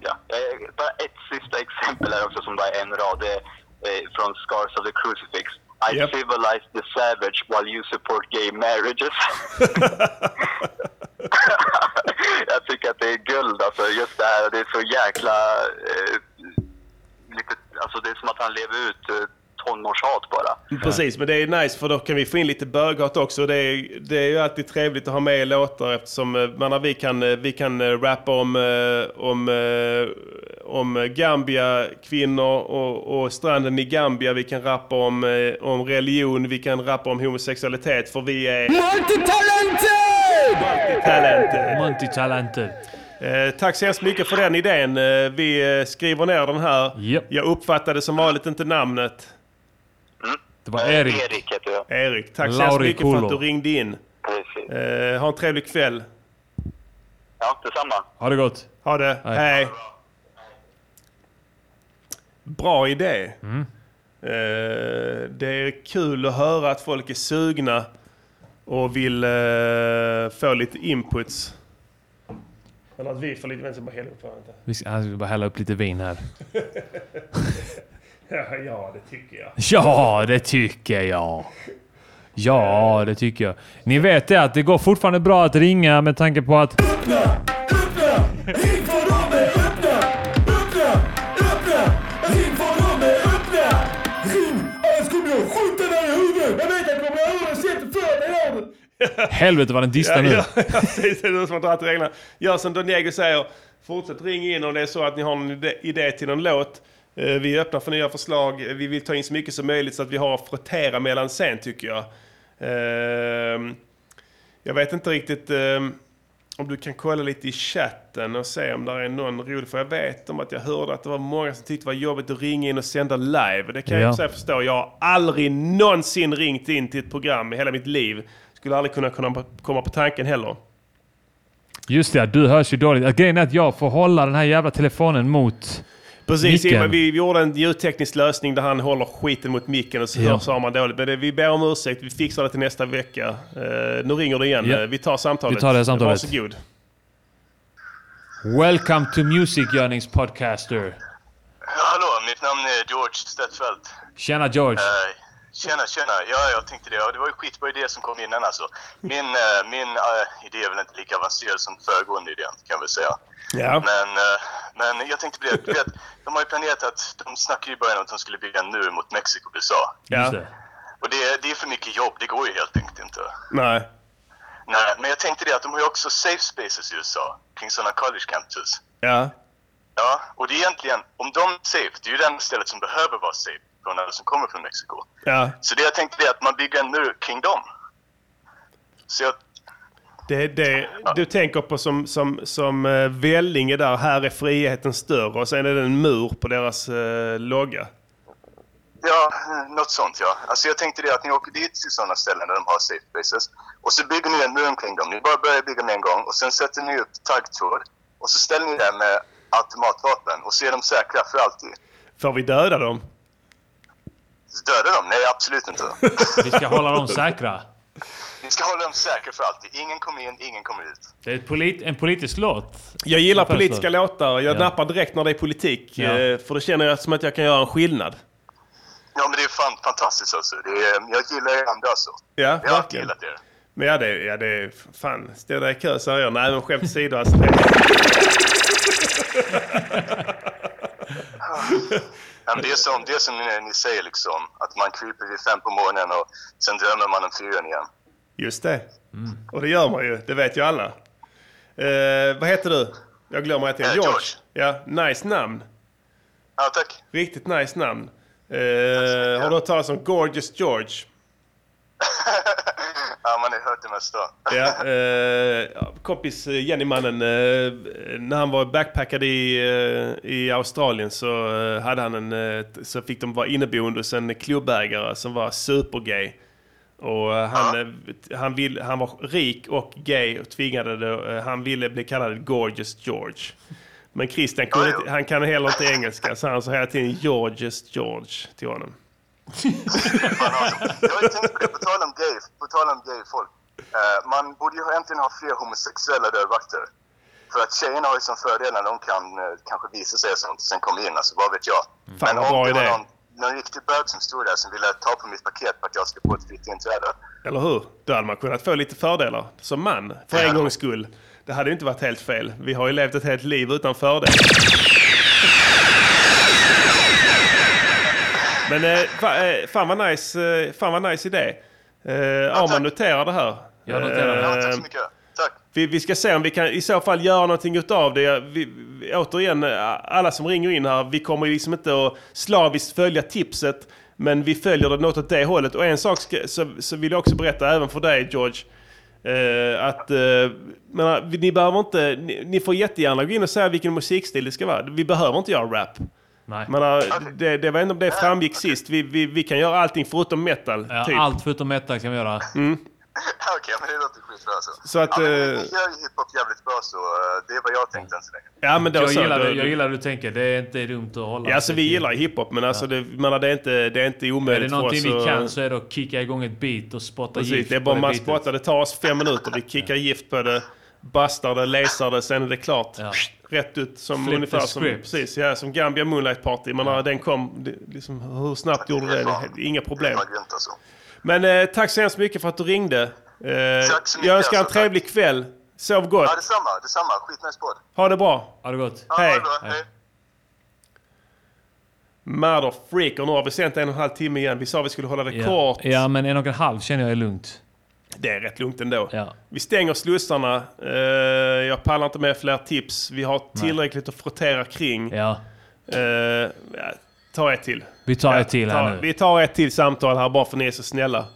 ja, eh, bara ett sista exempel här också som bara är en rad. Det är eh, från Scars of the Crucifix. I Yep. civilize the savage while you support gay marriages. jag tycker att det är guld alltså. Just det här, det är så jäkla... Eh, lite, alltså det är som att han lever ut eh, tonårshat bara. Precis, men det är nice för då kan vi få in lite böghat också. Det är, det är ju alltid trevligt att ha med i låtar eftersom eh, menar, vi kan, eh, vi kan eh, rappa om, om, om Gambia, kvinnor och, och stranden i Gambia. Vi kan rappa om, om religion, vi kan rappa om homosexualitet för vi är... Multitalented! Multitalented! Multitalented. Eh, tack så hemskt mycket för den idén. Eh, vi eh, skriver ner den här. Jag uppfattade som vanligt inte namnet. Det var Erik. Erik heter jag. Erik, tack så Lauri mycket för att du ringde in. Precis. Eh, ha en trevlig kväll. Ja, detsamma. Ha det gott. Ha det. Hej. Hej. Bra idé. Mm. Eh, det är kul att höra att folk är sugna och vill eh, få lite inputs. Eller att vi får lite... Vänta, bara hälla upp varandra. Vi ska, jag ska bara hälla upp lite vin här. Ja, det tycker jag. Ja, det tycker jag. Ja, det tycker jag. Ni vet det att det går fortfarande bra att ringa med tanke på att... Helvete vad den distar nu. Ja, ja, precis. Det är som att dra reglerna. Gör som Don Diego säger. Fortsätt ring in om det är så att ni har en idé- idé till någon låt. Eh, Vi är öppna för nya förslag. Vi vill ta in så mycket som möjligt så att vi har att frottera mellan sen tycker jag. Ehm, Jag vet inte riktigt ehm, om du kan kolla lite i chatten och se om det är någon rolig. För jag vet om att jag hörde att det var många som tyckte det var jobbigt att ringa in och sända live. Det kan jag Ja. sig förstå. Jag har aldrig någonsin ringt in till ett program i hela mitt liv. Skulle aldrig kunna kunna komma på tanken heller. Just det, du hörs ju dåligt. Grejen är att jag får hålla den här jävla telefonen mot Precis, micken. vi, vi gjorde en ljudteknisk lösning där han håller skiten mot micken och så Ja. hörs har man dåligt. Men det, vi ber om ursäkt, vi fixar det till nästa vecka. Eh, nu ringer det igen. Ja. Eh, Vi tar samtalet. Vi tar det samtalet. Varsågod. Welcome to Music Yearnings Podcaster. Hallå, mitt namn är George Stedtfeldt. Tjena George. Eh, tjena, tjena. Ja, jag tänkte det. Ja, Det var ju skitbra idé som kom innan alltså. Min, eh, min eh, idé är väl inte lika avancerad som föregående idén, kan jag väl säga. Ja. Men, eh, men jag tänkte på det, du vet, de har ju planerat att, de snackade ju i början om att de skulle bygga en mur mot Mexiko och USA. Ja. Och det, det är för mycket jobb, det går ju helt enkelt inte. Nej. Nej, men jag tänkte det att de har ju också safe spaces i USA, kring sådana college campuses. Ja. Ja, och det är egentligen, om de är safe, det är ju det enda stället som behöver vara safe alla som kommer från Mexiko. Ja. Så det jag tänkte är att man bygger en mur kring dem. Så jag, Det, det, du tänker på som, som, som eh, Vellinge där, här är friheten större och sen är det en mur på deras eh, logga. ja, något sånt ja. Alltså jag tänkte det att ni åker dit till sådana ställen där de har safe spaces. Och så bygger ni en mur omkring dem. Ni bara börjar bygga med en gång och sen sätter ni upp taggtråd. Och så ställer ni det med automatvapen och så är de säkra för alltid. Får vi döda dem? Döda dem? Nej, absolut inte. Vi ska hålla dem säkra. Vi ska hålla dem säkra för alltid. Ingen kommer in, ingen kommer ut. Det är ett polit en politisk låt. Jag gillar politiska låt. låtar. Jag Ja. nappar direkt när det är politik. Ja. eh, För då känner jag som att jag kan göra en skillnad. Ja, men det är fan fantastiskt alltså. Det är, jag gillar er andra alltså. Ja, Jag har alltid verkligen. gillat er. Men ja, det, ja, det är fan. Stå där i kö säger jag. Nej, men skämt åsido. Alltså, Ja, men det, är som, det är som ni, ni säger liksom. Att man kryper vid fem på morgonen och sen drömmer man om fyren igen. just det. Och det gör man ju. Det vet ju alla. Eh, vad heter du? Jag glömmer att det är Eh, George. George. Ja, nice namn. Ja, tack. Riktigt nice namn. Eh, har du hört talas om Gorgeous George? Ja, man har hört det mesta. Ja, eh, ja, kompis eh, Jenny-mannen, eh, när han var backpackad i, eh, i Australien så, eh, hade han en, eh, så fick de vara inneboende hos en klubbägare som var supergay. Och eh, han, eh, han, vill, han var rik och gay och tvingade det, han ville bli kallad Gorgeous George. Men Christian kunde inte, han kan heller inte engelska så han sa hela tiden Georgeous George till honom. Jag har tänkt på det, på tal om gay, på tal om gay folk. Eh, man borde ju egentligen ha fler homosexuella dörrvakter. För att tjejerna har ju som fördel när de kan eh, kanske visa sig och sånt sen komma in, alltså vad vet jag. Fan, vad om det var någon, någon riktig bög som stod där som ville ta på mitt paket för att jag ska få ett fritt inträde. Eller hur? Då hade man kunnat få lite fördelar som man, för en gångs skull. Det hade ju inte varit helt fel. Vi har ju levt ett helt liv utan fördel. Men eh, fa, eh, fan vad nice, eh, fan vad nice idé. Eh, Arman noterar det här. Jag noterar det. Eh, Ja, tack så mycket. Tack. vi, vi ska se om vi kan i så fall göra någonting utav det. Vi, vi, återigen, eh, alla som ringer in här, vi kommer ju liksom inte att slaviskt följa tipset. Men vi följer det något åt det hållet. Och en sak ska, så, så vill jag också berätta även för dig George. Eh, att eh, menar, vi- ni behöver inte, ni, ni får jättegärna gå in och säga vilken musikstil det ska vara. Vi behöver inte göra rap. Nej. Menar, det, det var ändå om det framgick sist. Vi, vi, vi kan göra allting förutom metal. Ja, typ. Allt förutom metal kan vi göra. Okej, men det låter skitbra alltså. Så att, ja, men, ni gör ju hiphop jävligt bra så eh, det är vad jag tänkte än så länge. Ja, men då Jag så, gillar, då- det, jag gillar hur du tänker. Det är inte dumt att hålla Ja, alltså vi gillar hiphop, men alltså det, menar, det, är inte, det är inte Är omöjligt det någonting för oss vi att- kan så är det att kicka igång ett beat och spotta Precis, gift det är bara på man spottar. Det tar oss fem minuter. Vi kickar gift på det, bastar det, laser det, sen är det klart. Rätt ut som Flip ungefär som, precis, ja, som Gambia Moonlight Party. Man, Den kom, det, liksom, hur snabbt gjorde det? det? Inga problem. Men eh, tack så hemskt mycket för att du ringde. Eh, Tack mycket, jag önskar en alltså, trevlig kväll. Sov gott. Ja, detsamma, detsamma. Skitnice podd. Ha det bra. Ha det gott. Hej. bra, hej. Murder Freak. Och nu har vi sänt en och en halv timme igen. Vi sa vi skulle hålla det Ja. kort. ja, men en och en halv känner jag är lugnt. Det är rätt lugnt ändå. Ja. Vi stänger slussarna. Eh, jag pallar inte med fler tips. Vi har tillräckligt att frottera kring. Ja. Ja, ta ett till. Vi tar Ja, ett till här ta, nu. Vi tar ett till samtal här bara för ni är så snälla.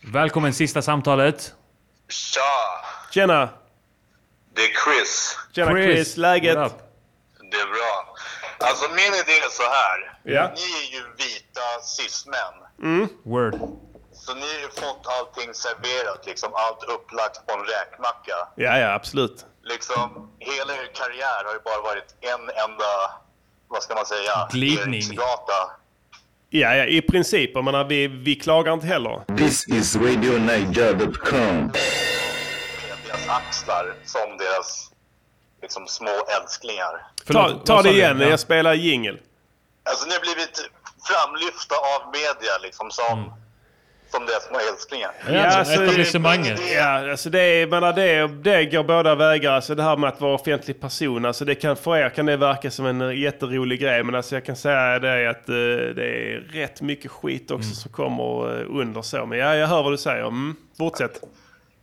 Välkommen sista samtalet. Tja! Tjena! Det är Chris. Tjena Chris, läget? what up? Det är bra. Alltså min idé är så här. Ja. Ni är ju vita cis-män. Mm. Word. Så ni har ju fått allting serverat, liksom allt upplagt på en räkmacka. Ja, ja, absolut. Liksom, hela er karriär har ju bara varit en enda, vad ska man säga, Glidning. Ja, ja, i princip. Jag menar, vi, vi klagar inte heller. This is RadioNiger.com. Deras axlar som deras liksom, små älsklingar. Ta, ta det igen, jag spelar jingel. Alltså ni har blivit framlyfta av media liksom som, som deras små älsklingar. Ja, alltså det, är, menar, det, det går båda vägar. Alltså det här med att vara offentlig person. Alltså det kan, för er kan det verka som en eh, jätterolig grej. Men alltså jag kan säga det att eh, det är rätt mycket skit också som kommer eh, under så. Men ja, jag hör vad du säger. Mm, fortsätt.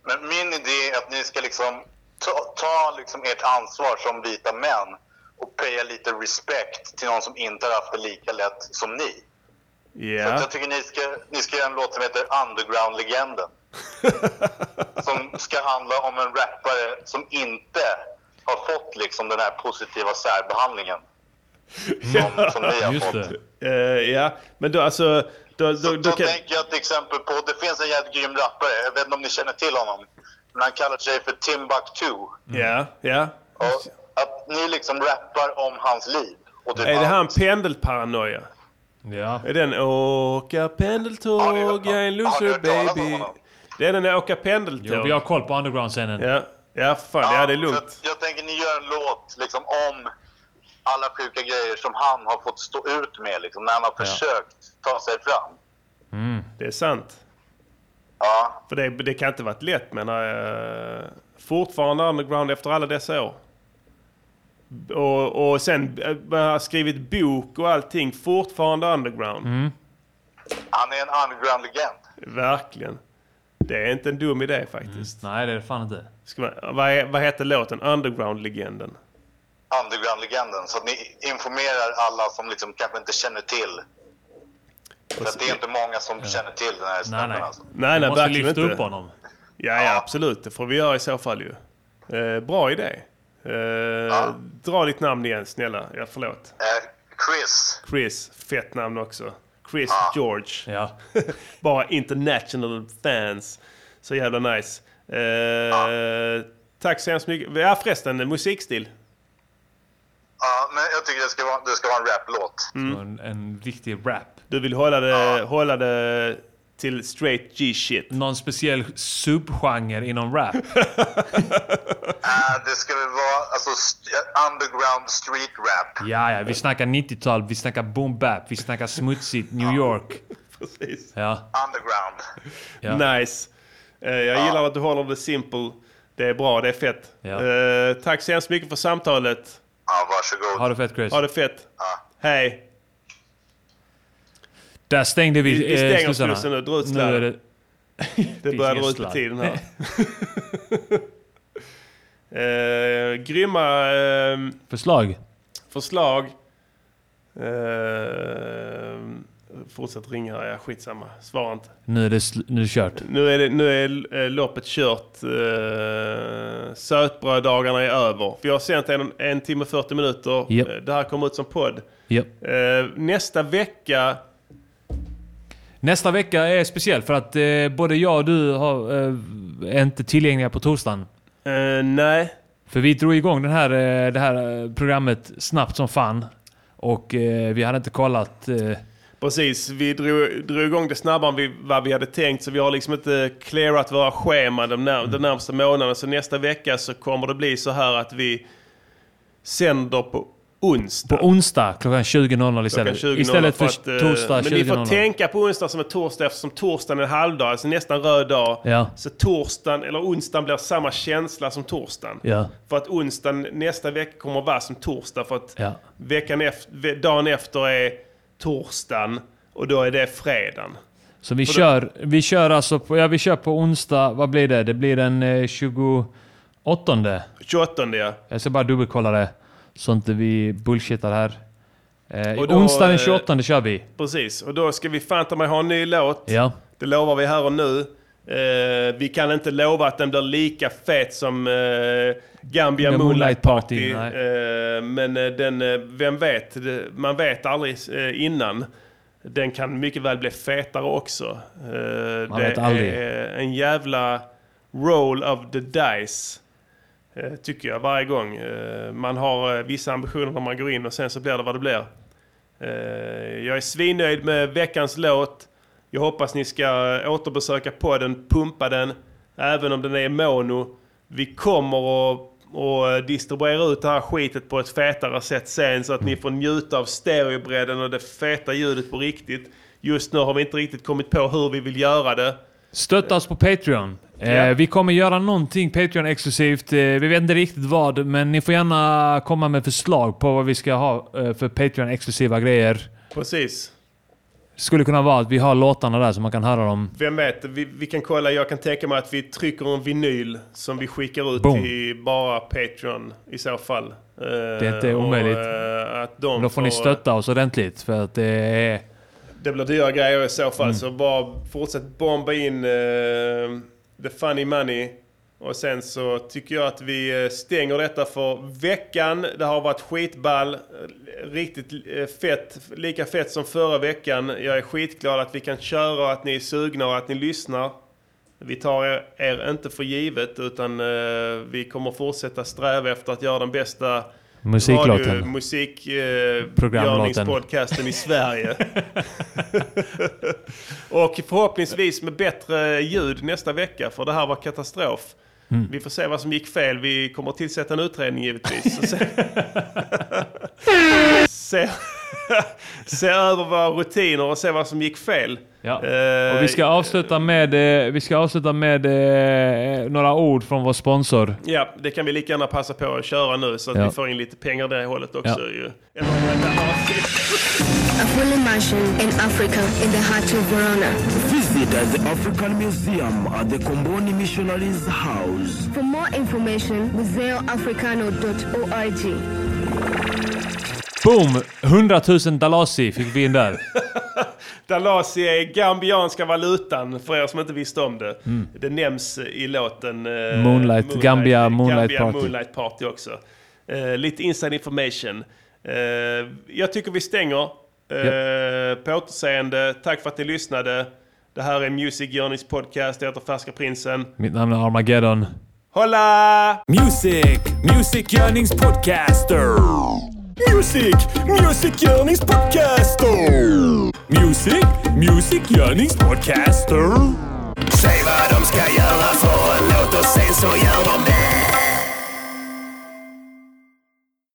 Men min idé är att ni ska liksom ta, ta liksom ert ansvar som vita män och paya lite respekt till någon som inte har haft det lika lätt som ni. Så att Ja. jag tycker ni ska, ni ska göra en låt som heter Underground-legenden. som ska handla om en rappare som inte har fått liksom den här positiva särbehandlingen. Som, som ni har fått. Eh, ja, men då alltså... Då, då, då, Då kan, tänker jag till exempel på, det finns en jävligt grym rappare, jag vet inte om ni känner till honom. Men han kallar sig för Timbuktu. ja, ja. Och att ni liksom rappar om hans liv Och typ Är det han allt. pendelparanoia? Ja. Är den åka pendeltåg, jag är en loser baby. Det är den där åka pendeltåg. Jo, vi har koll på underground-scenen. Ja, ja fan. Ja, det är lugnt. Jag tänker ni gör en låt liksom om alla sjuka grejer som han har fått stå ut med liksom, när han har försökt ta sig fram. Mm. Det är sant. Ja. För det, det kan inte varit lätt menar jag. Fortfarande underground efter alla dessa år. Och, och sen äh, har skrivit bok och allting. Fortfarande underground. Mm. Han är en underground-legend. Verkligen. Det är inte en dum idé faktiskt. Nej, det är det fan inte. Ska man, vad, är, vad heter låten? Underground-legenden. Underground-legenden. Så att ni informerar alla som liksom kanske inte känner till. För att det är inte många som känner till den här snubben nej. alltså. Nej, nej, måste verkligen lyfta inte. upp honom. Ja, ja, absolut. Det får vi göra i så fall ju. Eh, bra idé. Eh, Dra ditt namn igen, snälla. Ja, förlåt. Eh, Chris. Chris, fett namn också. Chris George. Ja. Bara international fans. Så jävla nice. Eh, Tack så hemskt mycket. Ja förresten, musikstil. Ja, men jag tycker det ska vara, det ska vara en raplåt. Mm. En, en riktig rap. Du vill hålla det, hålla det till straight G-shit. Någon speciell subgenre inom rap? Eh, det ska väl vara alltså, st- underground street rap. Ja, ja, vi snackar 90-tal, vi snackar boom bap, vi snackar smutsigt New York. Precis. Ja. Underground. Ja. Nice. Eh, jag gillar att du håller det simple. Det är bra, det är fett. Ja. Eh, tack så hemskt mycket för samtalet. Ja, varsågod. Ha det fett Chris. Ha det fett. Hej. Där stängde vi, Vi, vi eh, stänger slussarna. nu. Dra ut Nu är det... Börjar dra ut på tiden här. eh, grymma eh, Förslag? förslag. Eh, fortsätt ringa här, ja, skitsamma. Svara inte. Nu är det, nu är det kört. Nu är, det, nu är eh, loppet kört. Eh, sötbröddagarna är över. Vi har sänt en, en timme och 40 minuter. Japp. Eh, Det här kommer ut som podd. Japp. Eh, nästa vecka... Nästa vecka är speciell för att eh, både jag och du har, eh, är inte tillgängliga på torsdagen. Eh, nej. För vi drog igång den här, eh, det här eh, programmet snabbt som fan. Och eh, vi hade inte kollat... Precis, vi drog, drog igång det snabbare än vi, vad vi hade tänkt. Så vi har liksom inte clearat våra scheman de, när, de närmsta månaderna. Så nästa vecka så kommer det bli så här att vi sänder på onsdag. på onsdag klockan 20.00 istället. Klockan 20.00 istället för, att, eh, torsdag Men ni får 20.00. tänka på onsdag som en torsdag eftersom torsdagen är en halvdag, alltså nästan röd dag. Ja. Så torsdagen, eller onsdagen blir samma känsla som torsdagen. Ja. För att onsdagen nästa vecka kommer att vara som torsdag. För att Ja. veckan efter, dagen efter är torsdagen och då är det fredagen. Så vi För då- kör, vi kör alltså på, ja, vi kör på onsdag, vad blir det? Det blir den eh, 28. 28 ja. Jag ska bara dubbelkolla det. Så inte vi bullshittar här. Eh, Och då, onsdag den eh, 28 kör vi. Precis, och då ska vi fan ta mig ha en ny låt. Ja. Det lovar vi här och nu. Eh, vi kan inte lova att den blir lika fet som eh, Gambia The Moonlight Moonlight Party. Party, eh, men eh, den, eh, vem vet? Man vet aldrig eh, innan. Den kan mycket väl bli fetare också. Eh, Man det vet aldrig. är en jävla roll of the dice. Eh, tycker jag varje gång. Eh, man har eh, vissa ambitioner när man går in och sen så blir det vad det blir. Jag är svinnöjd med veckans låt. Jag hoppas ni ska återbesöka podden, pumpa den, även om den är mono. Vi kommer att och distribuera ut det här skitet på ett fetare sätt sen så att ni får njuta av stereobredden och det feta ljudet på riktigt. Just nu har vi inte riktigt kommit på hur vi vill göra det. Stötta oss på Patreon. Eh, Ja. Vi kommer göra någonting Patreon-exklusivt. Eh, vi vet inte riktigt vad, men ni får gärna komma med förslag på vad vi ska ha eh, för Patreon-exklusiva grejer. Precis. Skulle kunna vara att vi har låtarna där så man kan höra dem. Vem vet, vi, vi kan kolla. Jag kan tänka mig att vi trycker en vinyl som vi skickar ut Boom. till bara Patreon i så fall. Det är inte omöjligt. att de Men då får ni får- stötta oss ordentligt för att det är... Det blir dyra grejer i så fall. Mm. Så bara fortsätt bomba in eh, the funny money. Och sen så tycker jag att vi eh, stänger detta för veckan. Det har varit skitball. Riktigt eh, fett. Lika fett som förra veckan. Jag är skitglad att vi kan köra, och att ni är sugna och att ni lyssnar. Vi tar er, er inte för givet utan eh, vi kommer fortsätta sträva efter att göra den bästa Musiklåten. Radio, musik, eh, i Sverige. och förhoppningsvis med bättre ljud nästa vecka, för det här var katastrof. Mm. Vi får se vad som gick fel. Vi kommer att tillsätta en utredning givetvis. Se, se, över våra rutiner och se vad som gick fel. Ja. Eh, Och vi ska avsluta med, eh, vi ska avsluta med eh, några ord från vår sponsor. Ja, det kan vi lika gärna passa på att köra nu så att Ja. vi får in lite pengar det hållet också. Ja. Ju. A fully mansion in Africa in the heart of Verona. Visit the African Museum at the Comboni Missionaries House. For more information, museoafricano.org. Boom! 100 000 dalasi fick vi in där. Dalasi är gambianska valutan för er som inte visste om det. Mm. Det nämns i låten eh, Moonlight, Gambia Moonlight Gambia Party. Moonlight Party också. Eh, lite inside information. Eh, jag tycker vi stänger. Eh, På återseende. Tack för att ni lyssnade. Det här är Music Journeys podcast. Jag heter Färska Prinsen. Mitt namn är Armageddon. Hola! Music, Music Yearnings Podcaster. Music, Music Yearnings Podcaster. Music, Music Yearnings Podcaster. Säg vad de ska göra för en låt och sen så gör de det.